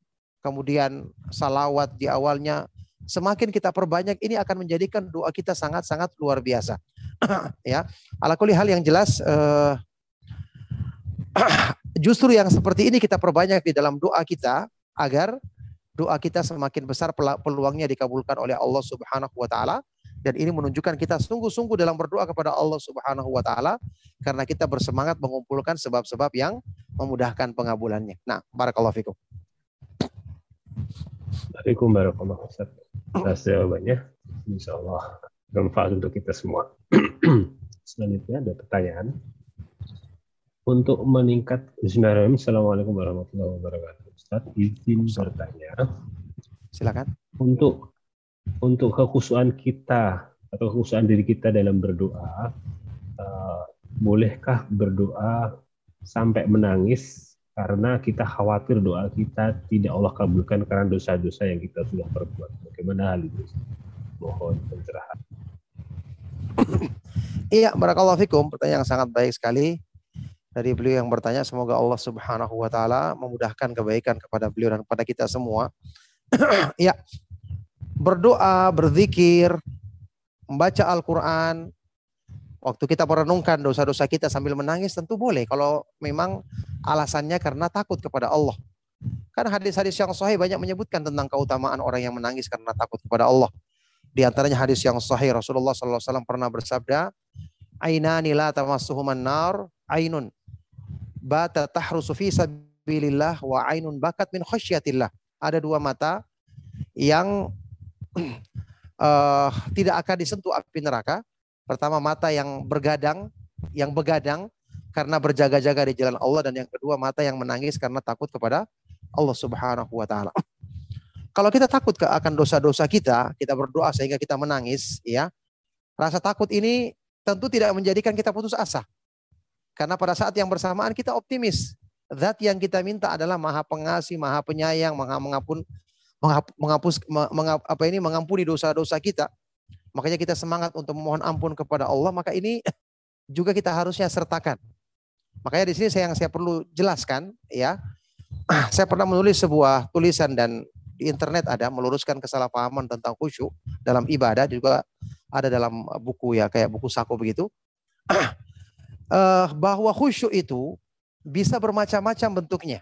Kemudian salawat di awalnya semakin kita perbanyak ini akan menjadikan doa kita sangat-sangat luar biasa. ya, ala hal yang jelas uh, justru yang seperti ini kita perbanyak di dalam doa kita agar doa kita semakin besar peluangnya dikabulkan oleh Allah Subhanahu wa taala dan ini menunjukkan kita sungguh-sungguh dalam berdoa kepada Allah Subhanahu wa taala karena kita bersemangat mengumpulkan sebab-sebab yang memudahkan pengabulannya. Nah, barakallahu fikum. Waalaikumsalam warahmatullahi wabarakatuh. Atas jawabannya, insya Allah bermanfaat untuk kita semua. Selanjutnya ada pertanyaan. Untuk meningkat Bismillahirrahmanirrahim. Assalamualaikum warahmatullahi wabarakatuh. Ustaz izin bertanya. Silakan. Untuk untuk kekhusuan kita atau kekhusuan diri kita dalam berdoa, uh, bolehkah berdoa sampai menangis karena kita khawatir doa kita tidak Allah kabulkan karena dosa-dosa yang kita sudah perbuat. Bagaimana hal itu? Mohon pencerahan. Iya, barakallahu fikum. Pertanyaan yang sangat baik sekali dari beliau yang bertanya semoga Allah Subhanahu wa taala memudahkan kebaikan kepada beliau dan kepada kita semua. ya. Berdoa, berzikir, membaca Al-Qur'an, waktu kita merenungkan dosa-dosa kita sambil menangis tentu boleh kalau memang alasannya karena takut kepada Allah. Kan hadis-hadis yang sahih banyak menyebutkan tentang keutamaan orang yang menangis karena takut kepada Allah. Di antaranya hadis yang sahih Rasulullah SAW pernah bersabda, Ainani la tamassuhuman nar, ainun bata tahrusu fi sabilillah wa ainun bakat min khasyatillah. Ada dua mata yang eh, tidak akan disentuh api neraka. Pertama mata yang bergadang, yang begadang karena berjaga-jaga di jalan Allah dan yang kedua mata yang menangis karena takut kepada Allah Subhanahu wa taala. Kalau kita takut ke akan dosa-dosa kita, kita berdoa sehingga kita menangis, ya. Rasa takut ini tentu tidak menjadikan kita putus asa. Karena pada saat yang bersamaan kita optimis. Zat yang kita minta adalah Maha Pengasih, Maha Penyayang, Maha Mengampun, menghapus, mengap, apa ini mengampuni dosa-dosa kita. Makanya kita semangat untuk memohon ampun kepada Allah. Maka ini juga kita harusnya sertakan. Makanya di sini saya yang saya perlu jelaskan, ya. Saya pernah menulis sebuah tulisan dan di internet ada meluruskan kesalahpahaman tentang khusyuk dalam ibadah juga ada dalam buku ya kayak buku saku begitu uh, bahwa khusyuk itu bisa bermacam-macam bentuknya.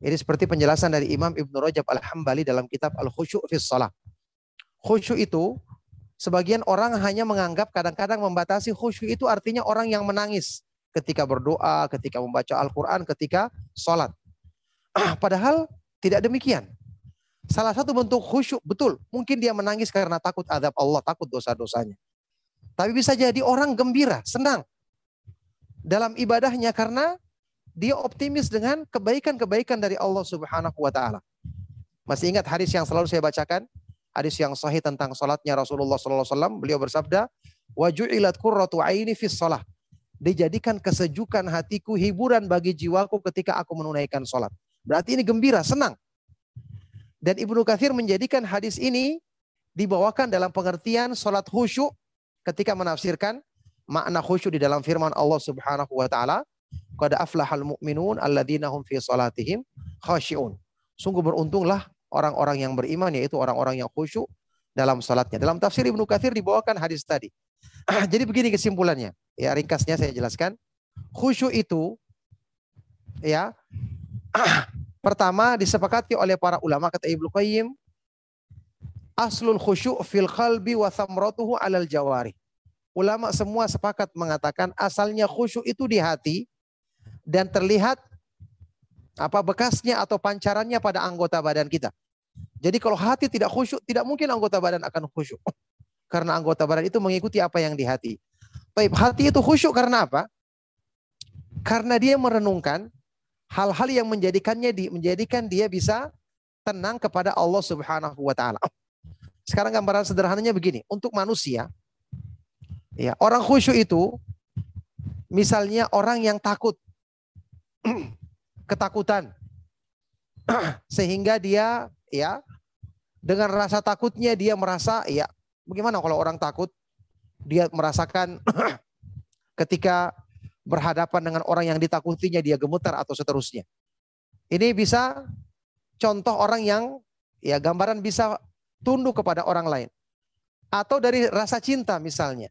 Ini seperti penjelasan dari Imam Ibn Rajab Al-Hambali dalam kitab Al-Khusyuk fi Salah. Khusyuk itu sebagian orang hanya menganggap kadang-kadang membatasi khusyuk itu artinya orang yang menangis ketika berdoa, ketika membaca Al-Quran, ketika sholat. Padahal tidak demikian. Salah satu bentuk khusyuk, betul. Mungkin dia menangis karena takut azab Allah, takut dosa-dosanya. Tapi bisa jadi orang gembira, senang dalam ibadahnya karena dia optimis dengan kebaikan-kebaikan dari Allah Subhanahu wa taala. Masih ingat hadis yang selalu saya bacakan? Hadis yang sahih tentang salatnya Rasulullah wasallam. Beliau bersabda, "Wa ju'ilat qurratu aini fi shalah." Dijadikan kesejukan hatiku, hiburan bagi jiwaku ketika aku menunaikan salat. Berarti ini gembira, senang. Dan Ibnu Katsir menjadikan hadis ini dibawakan dalam pengertian salat khusyuk ketika menafsirkan makna khusyuk di dalam firman Allah Subhanahu wa taala, "Qad aflahal mu'minun alladzina hum fi salatihim khashi'un." Sungguh beruntunglah orang-orang yang beriman yaitu orang-orang yang khusyuk dalam salatnya. Dalam tafsir Ibnu Katsir dibawakan hadis tadi. Jadi begini kesimpulannya. Ya, ringkasnya saya jelaskan. Khusyuk itu ya pertama disepakati oleh para ulama kata Ibnu Qayyim aslul khusyuk fil qalbi wa thamratuhu alal jawari ulama semua sepakat mengatakan asalnya khusyuk itu di hati dan terlihat apa bekasnya atau pancarannya pada anggota badan kita. Jadi kalau hati tidak khusyuk, tidak mungkin anggota badan akan khusyuk. Karena anggota badan itu mengikuti apa yang di hati. Baik, hati itu khusyuk karena apa? Karena dia merenungkan hal-hal yang menjadikannya di, menjadikan dia bisa tenang kepada Allah Subhanahu wa taala. Sekarang gambaran sederhananya begini, untuk manusia Ya, orang khusyuk itu misalnya orang yang takut ketakutan sehingga dia ya dengan rasa takutnya dia merasa ya bagaimana kalau orang takut dia merasakan ketika berhadapan dengan orang yang ditakutinya dia gemetar atau seterusnya. Ini bisa contoh orang yang ya gambaran bisa tunduk kepada orang lain. Atau dari rasa cinta misalnya.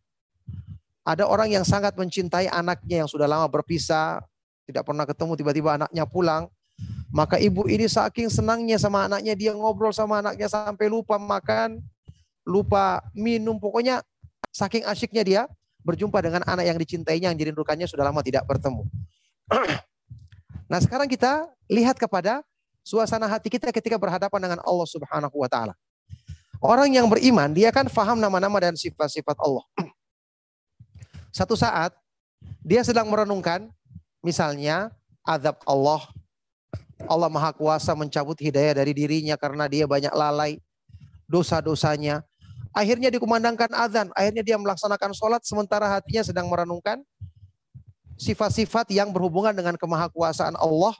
Ada orang yang sangat mencintai anaknya yang sudah lama berpisah, tidak pernah ketemu, tiba-tiba anaknya pulang. Maka ibu ini saking senangnya sama anaknya, dia ngobrol sama anaknya sampai lupa makan, lupa minum, pokoknya saking asyiknya dia berjumpa dengan anak yang dicintainya, yang dirindukannya sudah lama tidak bertemu. nah sekarang kita lihat kepada suasana hati kita ketika berhadapan dengan Allah Subhanahu wa taala. Orang yang beriman, dia kan faham nama-nama dan sifat-sifat Allah. Satu saat dia sedang merenungkan misalnya azab Allah. Allah Maha Kuasa mencabut hidayah dari dirinya karena dia banyak lalai dosa-dosanya. Akhirnya dikumandangkan azan, akhirnya dia melaksanakan sholat sementara hatinya sedang merenungkan sifat-sifat yang berhubungan dengan kemahakuasaan Allah,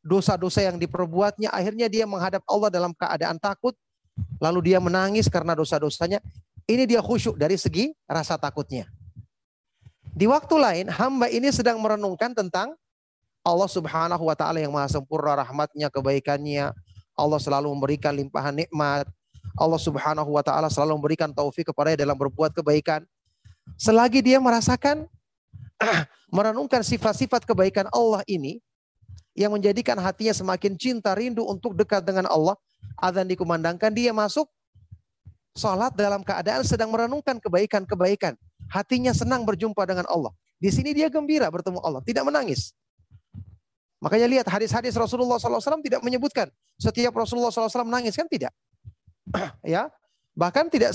dosa-dosa yang diperbuatnya, akhirnya dia menghadap Allah dalam keadaan takut, lalu dia menangis karena dosa-dosanya. Ini dia khusyuk dari segi rasa takutnya. Di waktu lain, hamba ini sedang merenungkan tentang Allah subhanahu wa ta'ala yang maha sempurna rahmatnya, kebaikannya. Allah selalu memberikan limpahan nikmat. Allah subhanahu wa ta'ala selalu memberikan taufik kepada dalam berbuat kebaikan. Selagi dia merasakan, merenungkan sifat-sifat kebaikan Allah ini, yang menjadikan hatinya semakin cinta, rindu untuk dekat dengan Allah, azan dikumandangkan, dia masuk sholat dalam keadaan sedang merenungkan kebaikan-kebaikan Hatinya senang berjumpa dengan Allah. Di sini dia gembira bertemu Allah, tidak menangis. Makanya lihat hadis-hadis Rasulullah SAW tidak menyebutkan setiap Rasulullah SAW menangis kan tidak. ya, Bahkan tidak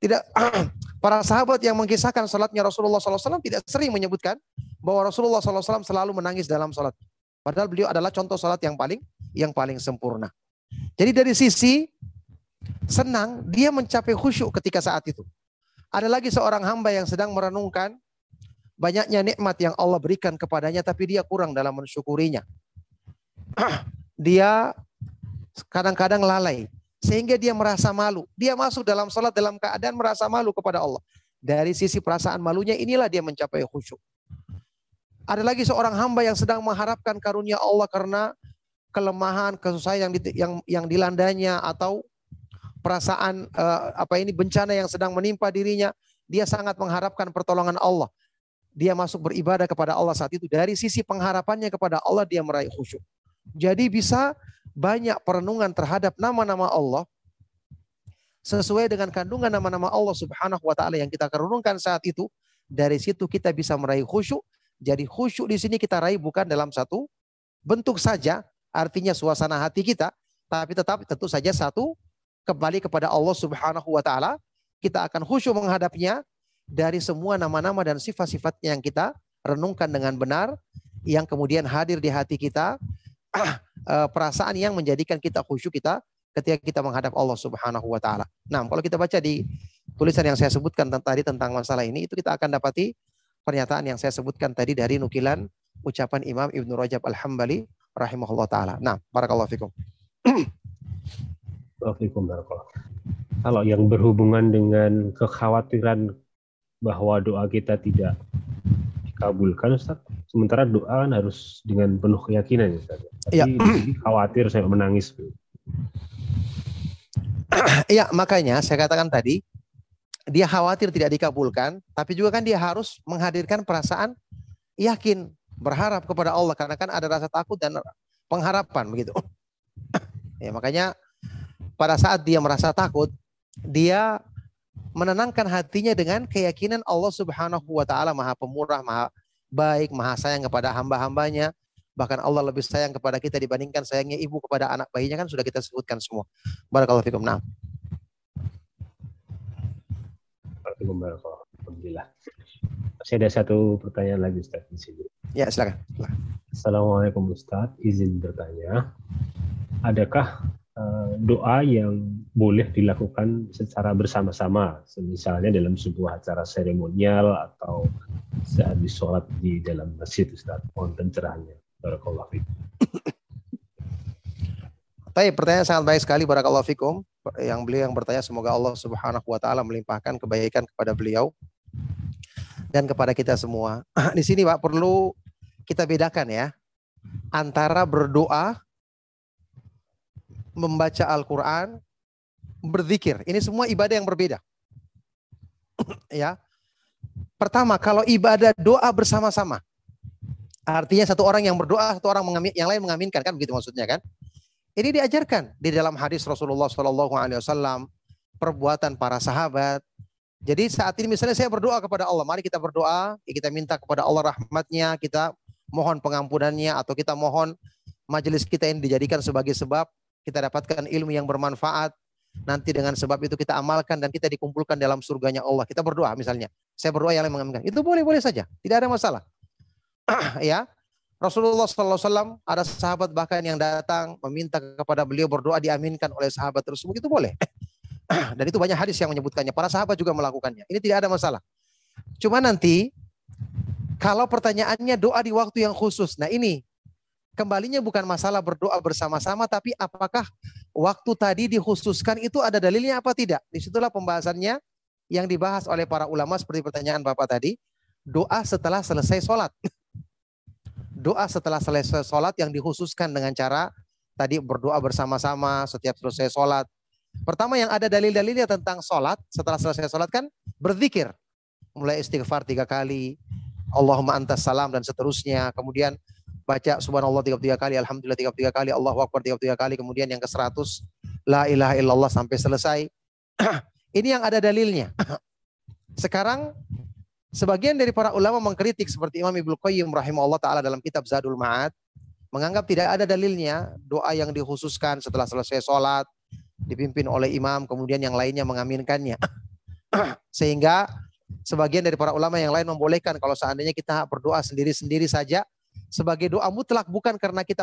tidak para sahabat yang mengisahkan salatnya Rasulullah SAW tidak sering menyebutkan bahwa Rasulullah SAW selalu menangis dalam salat. Padahal beliau adalah contoh salat yang paling yang paling sempurna. Jadi dari sisi senang, dia mencapai khusyuk ketika saat itu. Ada lagi seorang hamba yang sedang merenungkan banyaknya nikmat yang Allah berikan kepadanya tapi dia kurang dalam mensyukurinya. dia kadang-kadang lalai sehingga dia merasa malu. Dia masuk dalam salat dalam keadaan merasa malu kepada Allah. Dari sisi perasaan malunya inilah dia mencapai khusyuk. Ada lagi seorang hamba yang sedang mengharapkan karunia Allah karena kelemahan, kesusahan yang di, yang yang dilandanya atau perasaan uh, apa ini bencana yang sedang menimpa dirinya, dia sangat mengharapkan pertolongan Allah. Dia masuk beribadah kepada Allah saat itu dari sisi pengharapannya kepada Allah dia meraih khusyuk. Jadi bisa banyak perenungan terhadap nama-nama Allah sesuai dengan kandungan nama-nama Allah Subhanahu wa taala yang kita renungkan saat itu, dari situ kita bisa meraih khusyuk. Jadi khusyuk di sini kita raih bukan dalam satu bentuk saja, artinya suasana hati kita, tapi tetap tentu saja satu kembali kepada Allah Subhanahu wa taala, kita akan khusyuk menghadapnya dari semua nama-nama dan sifat-sifatnya yang kita renungkan dengan benar yang kemudian hadir di hati kita eh, perasaan yang menjadikan kita khusyuk kita ketika kita menghadap Allah Subhanahu wa taala. Nah, kalau kita baca di tulisan yang saya sebutkan tadi tentang masalah ini itu kita akan dapati pernyataan yang saya sebutkan tadi dari nukilan ucapan Imam Ibnu Rajab Al-Hambali rahimahullah taala. Nah, barakallahu fikum. Kalau yang berhubungan dengan kekhawatiran bahwa doa kita tidak dikabulkan Ustaz, sementara doa kan harus dengan penuh keyakinan ya Ustaz. Tapi ya. khawatir saya menangis. Iya, makanya saya katakan tadi dia khawatir tidak dikabulkan, tapi juga kan dia harus menghadirkan perasaan yakin, berharap kepada Allah karena kan ada rasa takut dan pengharapan begitu. ya makanya pada saat dia merasa takut, dia menenangkan hatinya dengan keyakinan Allah Subhanahu wa taala Maha Pemurah, Maha baik, Maha sayang kepada hamba-hambanya. Bahkan Allah lebih sayang kepada kita dibandingkan sayangnya ibu kepada anak bayinya kan sudah kita sebutkan semua. Barakallahu fikum. Nah. Alhamdulillah. Masih ada satu pertanyaan lagi Ustaz di sini. Ya, silakan. silakan. Assalamualaikum Ustaz, izin bertanya. Adakah doa yang boleh dilakukan secara bersama-sama, misalnya dalam sebuah acara seremonial atau saat sholat di dalam masjid, Ustaz. Mohon pencerahannya. Barakallahu fikum. Baik, pertanyaan sangat baik sekali barakallahu fikum. Yang beliau yang bertanya semoga Allah Subhanahu wa taala melimpahkan kebaikan kepada beliau dan kepada kita semua. Di sini Pak perlu kita bedakan ya antara berdoa membaca Al-Quran, berzikir. Ini semua ibadah yang berbeda. ya. Pertama, kalau ibadah doa bersama-sama. Artinya satu orang yang berdoa, satu orang yang lain mengaminkan kan begitu maksudnya kan? Ini diajarkan di dalam hadis Rasulullah Wasallam, perbuatan para sahabat. Jadi saat ini misalnya saya berdoa kepada Allah, mari kita berdoa, kita minta kepada Allah rahmatnya, kita mohon pengampunannya atau kita mohon majelis kita ini dijadikan sebagai sebab kita dapatkan ilmu yang bermanfaat, nanti dengan sebab itu kita amalkan dan kita dikumpulkan dalam surganya Allah. Kita berdoa misalnya. Saya berdoa yang lain mengaminkan. Itu boleh-boleh saja. Tidak ada masalah. ya. Rasulullah SAW ada sahabat bahkan yang datang meminta kepada beliau berdoa diaminkan oleh sahabat tersebut itu boleh. dan itu banyak hadis yang menyebutkannya. Para sahabat juga melakukannya. Ini tidak ada masalah. Cuma nanti kalau pertanyaannya doa di waktu yang khusus. Nah ini kembalinya bukan masalah berdoa bersama-sama, tapi apakah waktu tadi dikhususkan itu ada dalilnya apa tidak? Di situlah pembahasannya yang dibahas oleh para ulama seperti pertanyaan Bapak tadi. Doa setelah selesai sholat. Doa setelah selesai sholat yang dikhususkan dengan cara tadi berdoa bersama-sama setiap selesai sholat. Pertama yang ada dalil-dalilnya tentang sholat, setelah selesai sholat kan berzikir. Mulai istighfar tiga kali, Allahumma antas salam dan seterusnya. Kemudian baca subhanallah 33 kali, alhamdulillah 33 kali, Allahu akbar 33 kali, kemudian yang ke-100 la ilaha illallah sampai selesai. Ini yang ada dalilnya. Sekarang sebagian dari para ulama mengkritik seperti Imam Ibnu Qayyim rahimahullah taala dalam kitab Zadul Ma'ad menganggap tidak ada dalilnya doa yang dikhususkan setelah selesai sholat dipimpin oleh imam, kemudian yang lainnya mengaminkannya. Sehingga sebagian dari para ulama yang lain membolehkan kalau seandainya kita berdoa sendiri-sendiri saja sebagai doa mutlak bukan karena kita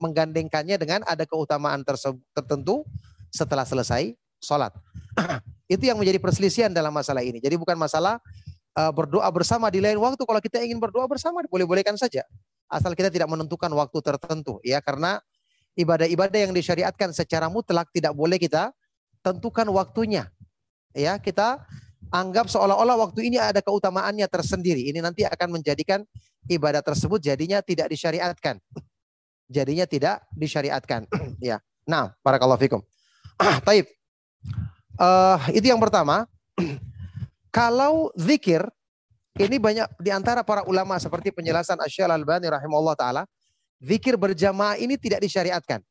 menggandengkannya dengan ada keutamaan tertentu setelah selesai sholat. Itu yang menjadi perselisihan dalam masalah ini. Jadi bukan masalah uh, berdoa bersama di lain waktu. Kalau kita ingin berdoa bersama, boleh-bolehkan saja. Asal kita tidak menentukan waktu tertentu. ya Karena ibadah-ibadah yang disyariatkan secara mutlak tidak boleh kita tentukan waktunya. Ya, kita anggap seolah-olah waktu ini ada keutamaannya tersendiri. Ini nanti akan menjadikan ibadah tersebut jadinya tidak disyariatkan. Jadinya tidak disyariatkan. ya. Nah, barakallahu fikum. Taib. Uh, itu yang pertama. Kalau zikir ini banyak di antara para ulama seperti penjelasan Asy-Syaikh Al-Albani rahimahullah taala, zikir berjamaah ini tidak disyariatkan.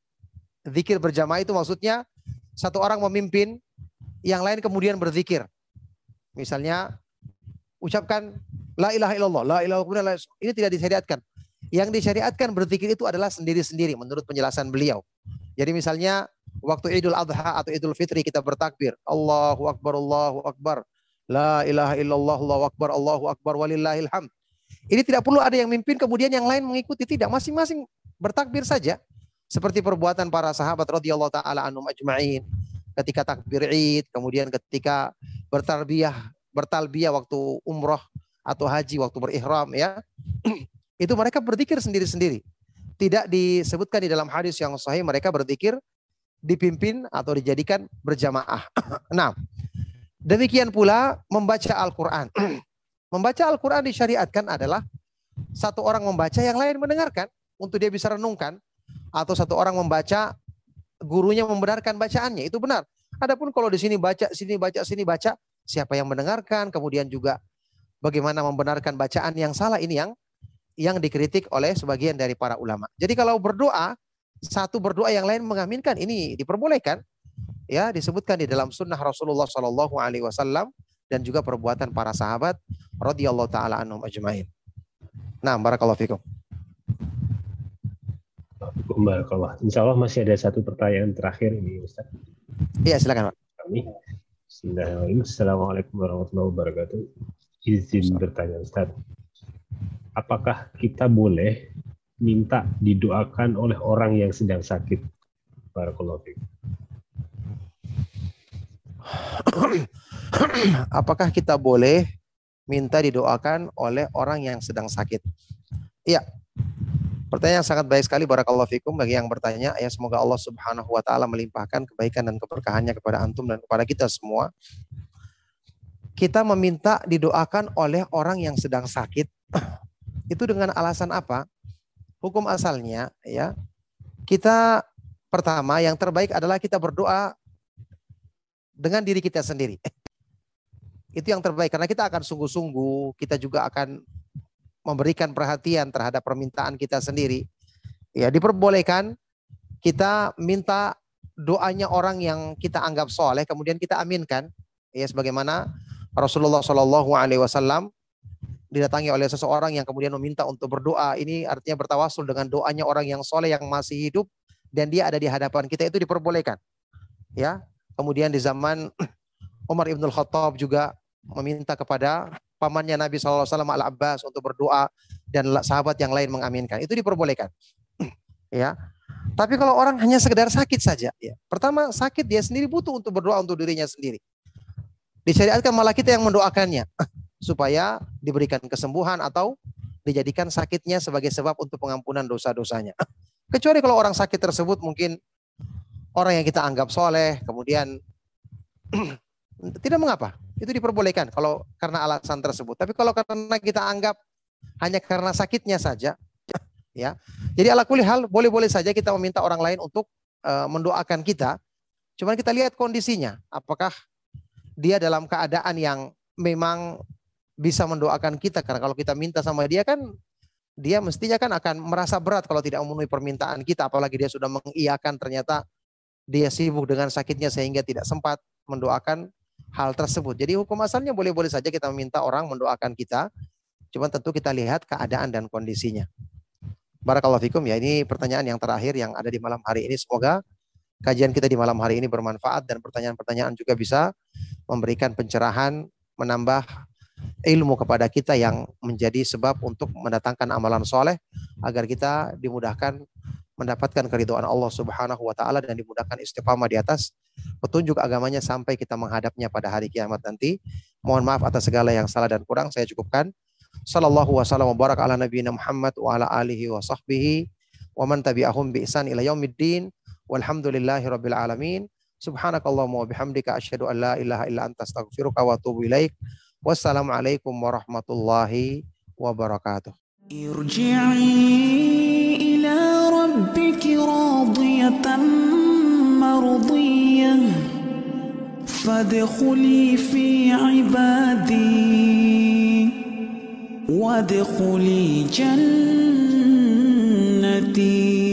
Zikir berjamaah itu maksudnya satu orang memimpin, yang lain kemudian berzikir. Misalnya ucapkan la ilaha illallah, la ilaha illallah. Ini tidak disyariatkan. Yang disyariatkan berzikir itu adalah sendiri-sendiri menurut penjelasan beliau. Jadi misalnya waktu Idul Adha atau Idul Fitri kita bertakbir, Allahu akbar, Allahu akbar. La ilaha illallah, Allahu akbar, Allahu akbar walillahil hamd. Ini tidak perlu ada yang mimpin kemudian yang lain mengikuti tidak, masing-masing bertakbir saja. Seperti perbuatan para sahabat radhiyallahu taala anhum ajma'in ketika takbir Id, kemudian ketika bertarbiyah bertalbiyah waktu umroh atau haji waktu berihram ya. itu mereka berzikir sendiri-sendiri. Tidak disebutkan di dalam hadis yang sahih mereka berzikir dipimpin atau dijadikan berjamaah. nah, demikian pula membaca Al-Qur'an. membaca Al-Qur'an disyariatkan adalah satu orang membaca yang lain mendengarkan untuk dia bisa renungkan atau satu orang membaca gurunya membenarkan bacaannya itu benar. Adapun kalau di sini baca sini baca sini baca siapa yang mendengarkan, kemudian juga bagaimana membenarkan bacaan yang salah ini yang yang dikritik oleh sebagian dari para ulama. Jadi kalau berdoa, satu berdoa yang lain mengaminkan ini diperbolehkan. Ya, disebutkan di dalam sunnah Rasulullah Shallallahu alaihi wasallam dan juga perbuatan para sahabat radhiyallahu taala anhum ajmain. Nah, barakallahu fikum. Barakallah. Insya Allah masih ada satu pertanyaan terakhir ini Ustaz. Iya, silakan Pak. Kami Bismillahirrahmanirrahim. Assalamualaikum warahmatullahi wabarakatuh. Izin bertanya Ustaz. Apakah kita boleh minta didoakan oleh orang yang sedang sakit? Barakallahu Apakah kita boleh minta didoakan oleh orang yang sedang sakit? Iya, Pertanyaan sangat baik sekali barakallahu fikum bagi yang bertanya. Ya semoga Allah Subhanahu wa taala melimpahkan kebaikan dan keberkahannya kepada antum dan kepada kita semua. Kita meminta didoakan oleh orang yang sedang sakit. Itu dengan alasan apa? Hukum asalnya ya. Kita pertama yang terbaik adalah kita berdoa dengan diri kita sendiri. Itu yang terbaik karena kita akan sungguh-sungguh, kita juga akan memberikan perhatian terhadap permintaan kita sendiri. Ya, diperbolehkan kita minta doanya orang yang kita anggap soleh, kemudian kita aminkan. Ya, sebagaimana Rasulullah Shallallahu Alaihi Wasallam didatangi oleh seseorang yang kemudian meminta untuk berdoa. Ini artinya bertawasul dengan doanya orang yang soleh yang masih hidup dan dia ada di hadapan kita itu diperbolehkan. Ya, kemudian di zaman Umar ibn Khattab juga meminta kepada pamannya Nabi SAW Al-Abbas untuk berdoa dan sahabat yang lain mengaminkan. Itu diperbolehkan. ya. Tapi kalau orang hanya sekedar sakit saja, ya. Pertama sakit dia sendiri butuh untuk berdoa untuk dirinya sendiri. Disyariatkan malah kita yang mendoakannya supaya diberikan kesembuhan atau dijadikan sakitnya sebagai sebab untuk pengampunan dosa-dosanya. Kecuali kalau orang sakit tersebut mungkin orang yang kita anggap soleh, kemudian tidak mengapa itu diperbolehkan kalau karena alasan tersebut. Tapi kalau karena kita anggap hanya karena sakitnya saja, ya. Jadi ala kulli hal boleh-boleh saja kita meminta orang lain untuk uh, mendoakan kita. Cuman kita lihat kondisinya, apakah dia dalam keadaan yang memang bisa mendoakan kita karena kalau kita minta sama dia kan dia mestinya kan akan merasa berat kalau tidak memenuhi permintaan kita apalagi dia sudah mengiyakan ternyata dia sibuk dengan sakitnya sehingga tidak sempat mendoakan hal tersebut. Jadi hukum asalnya boleh-boleh saja kita meminta orang mendoakan kita. Cuma tentu kita lihat keadaan dan kondisinya. Barakallahu fikum ya. Ini pertanyaan yang terakhir yang ada di malam hari ini. Semoga kajian kita di malam hari ini bermanfaat dan pertanyaan-pertanyaan juga bisa memberikan pencerahan, menambah ilmu kepada kita yang menjadi sebab untuk mendatangkan amalan soleh agar kita dimudahkan mendapatkan keridhaan Allah Subhanahu wa taala dan dimudahkan istiqamah di atas petunjuk agamanya sampai kita menghadapnya pada hari kiamat nanti. Mohon maaf atas segala yang salah dan kurang saya cukupkan. Sallallahu wasallam wa barak ala nabiyina Muhammad wa ala alihi wa sahbihi wa man tabi'ahum bi ihsan ila yaumiddin. Walhamdulillahi rabbil alamin. Subhanakallahumma wa bihamdika asyhadu an la ilaha illa anta astaghfiruka wa atubu ilaik. Wassalamualaikum warahmatullahi wabarakatuh. Irji'i ila راضية مرضية فادخلي في عبادي. وادخلي جنتي.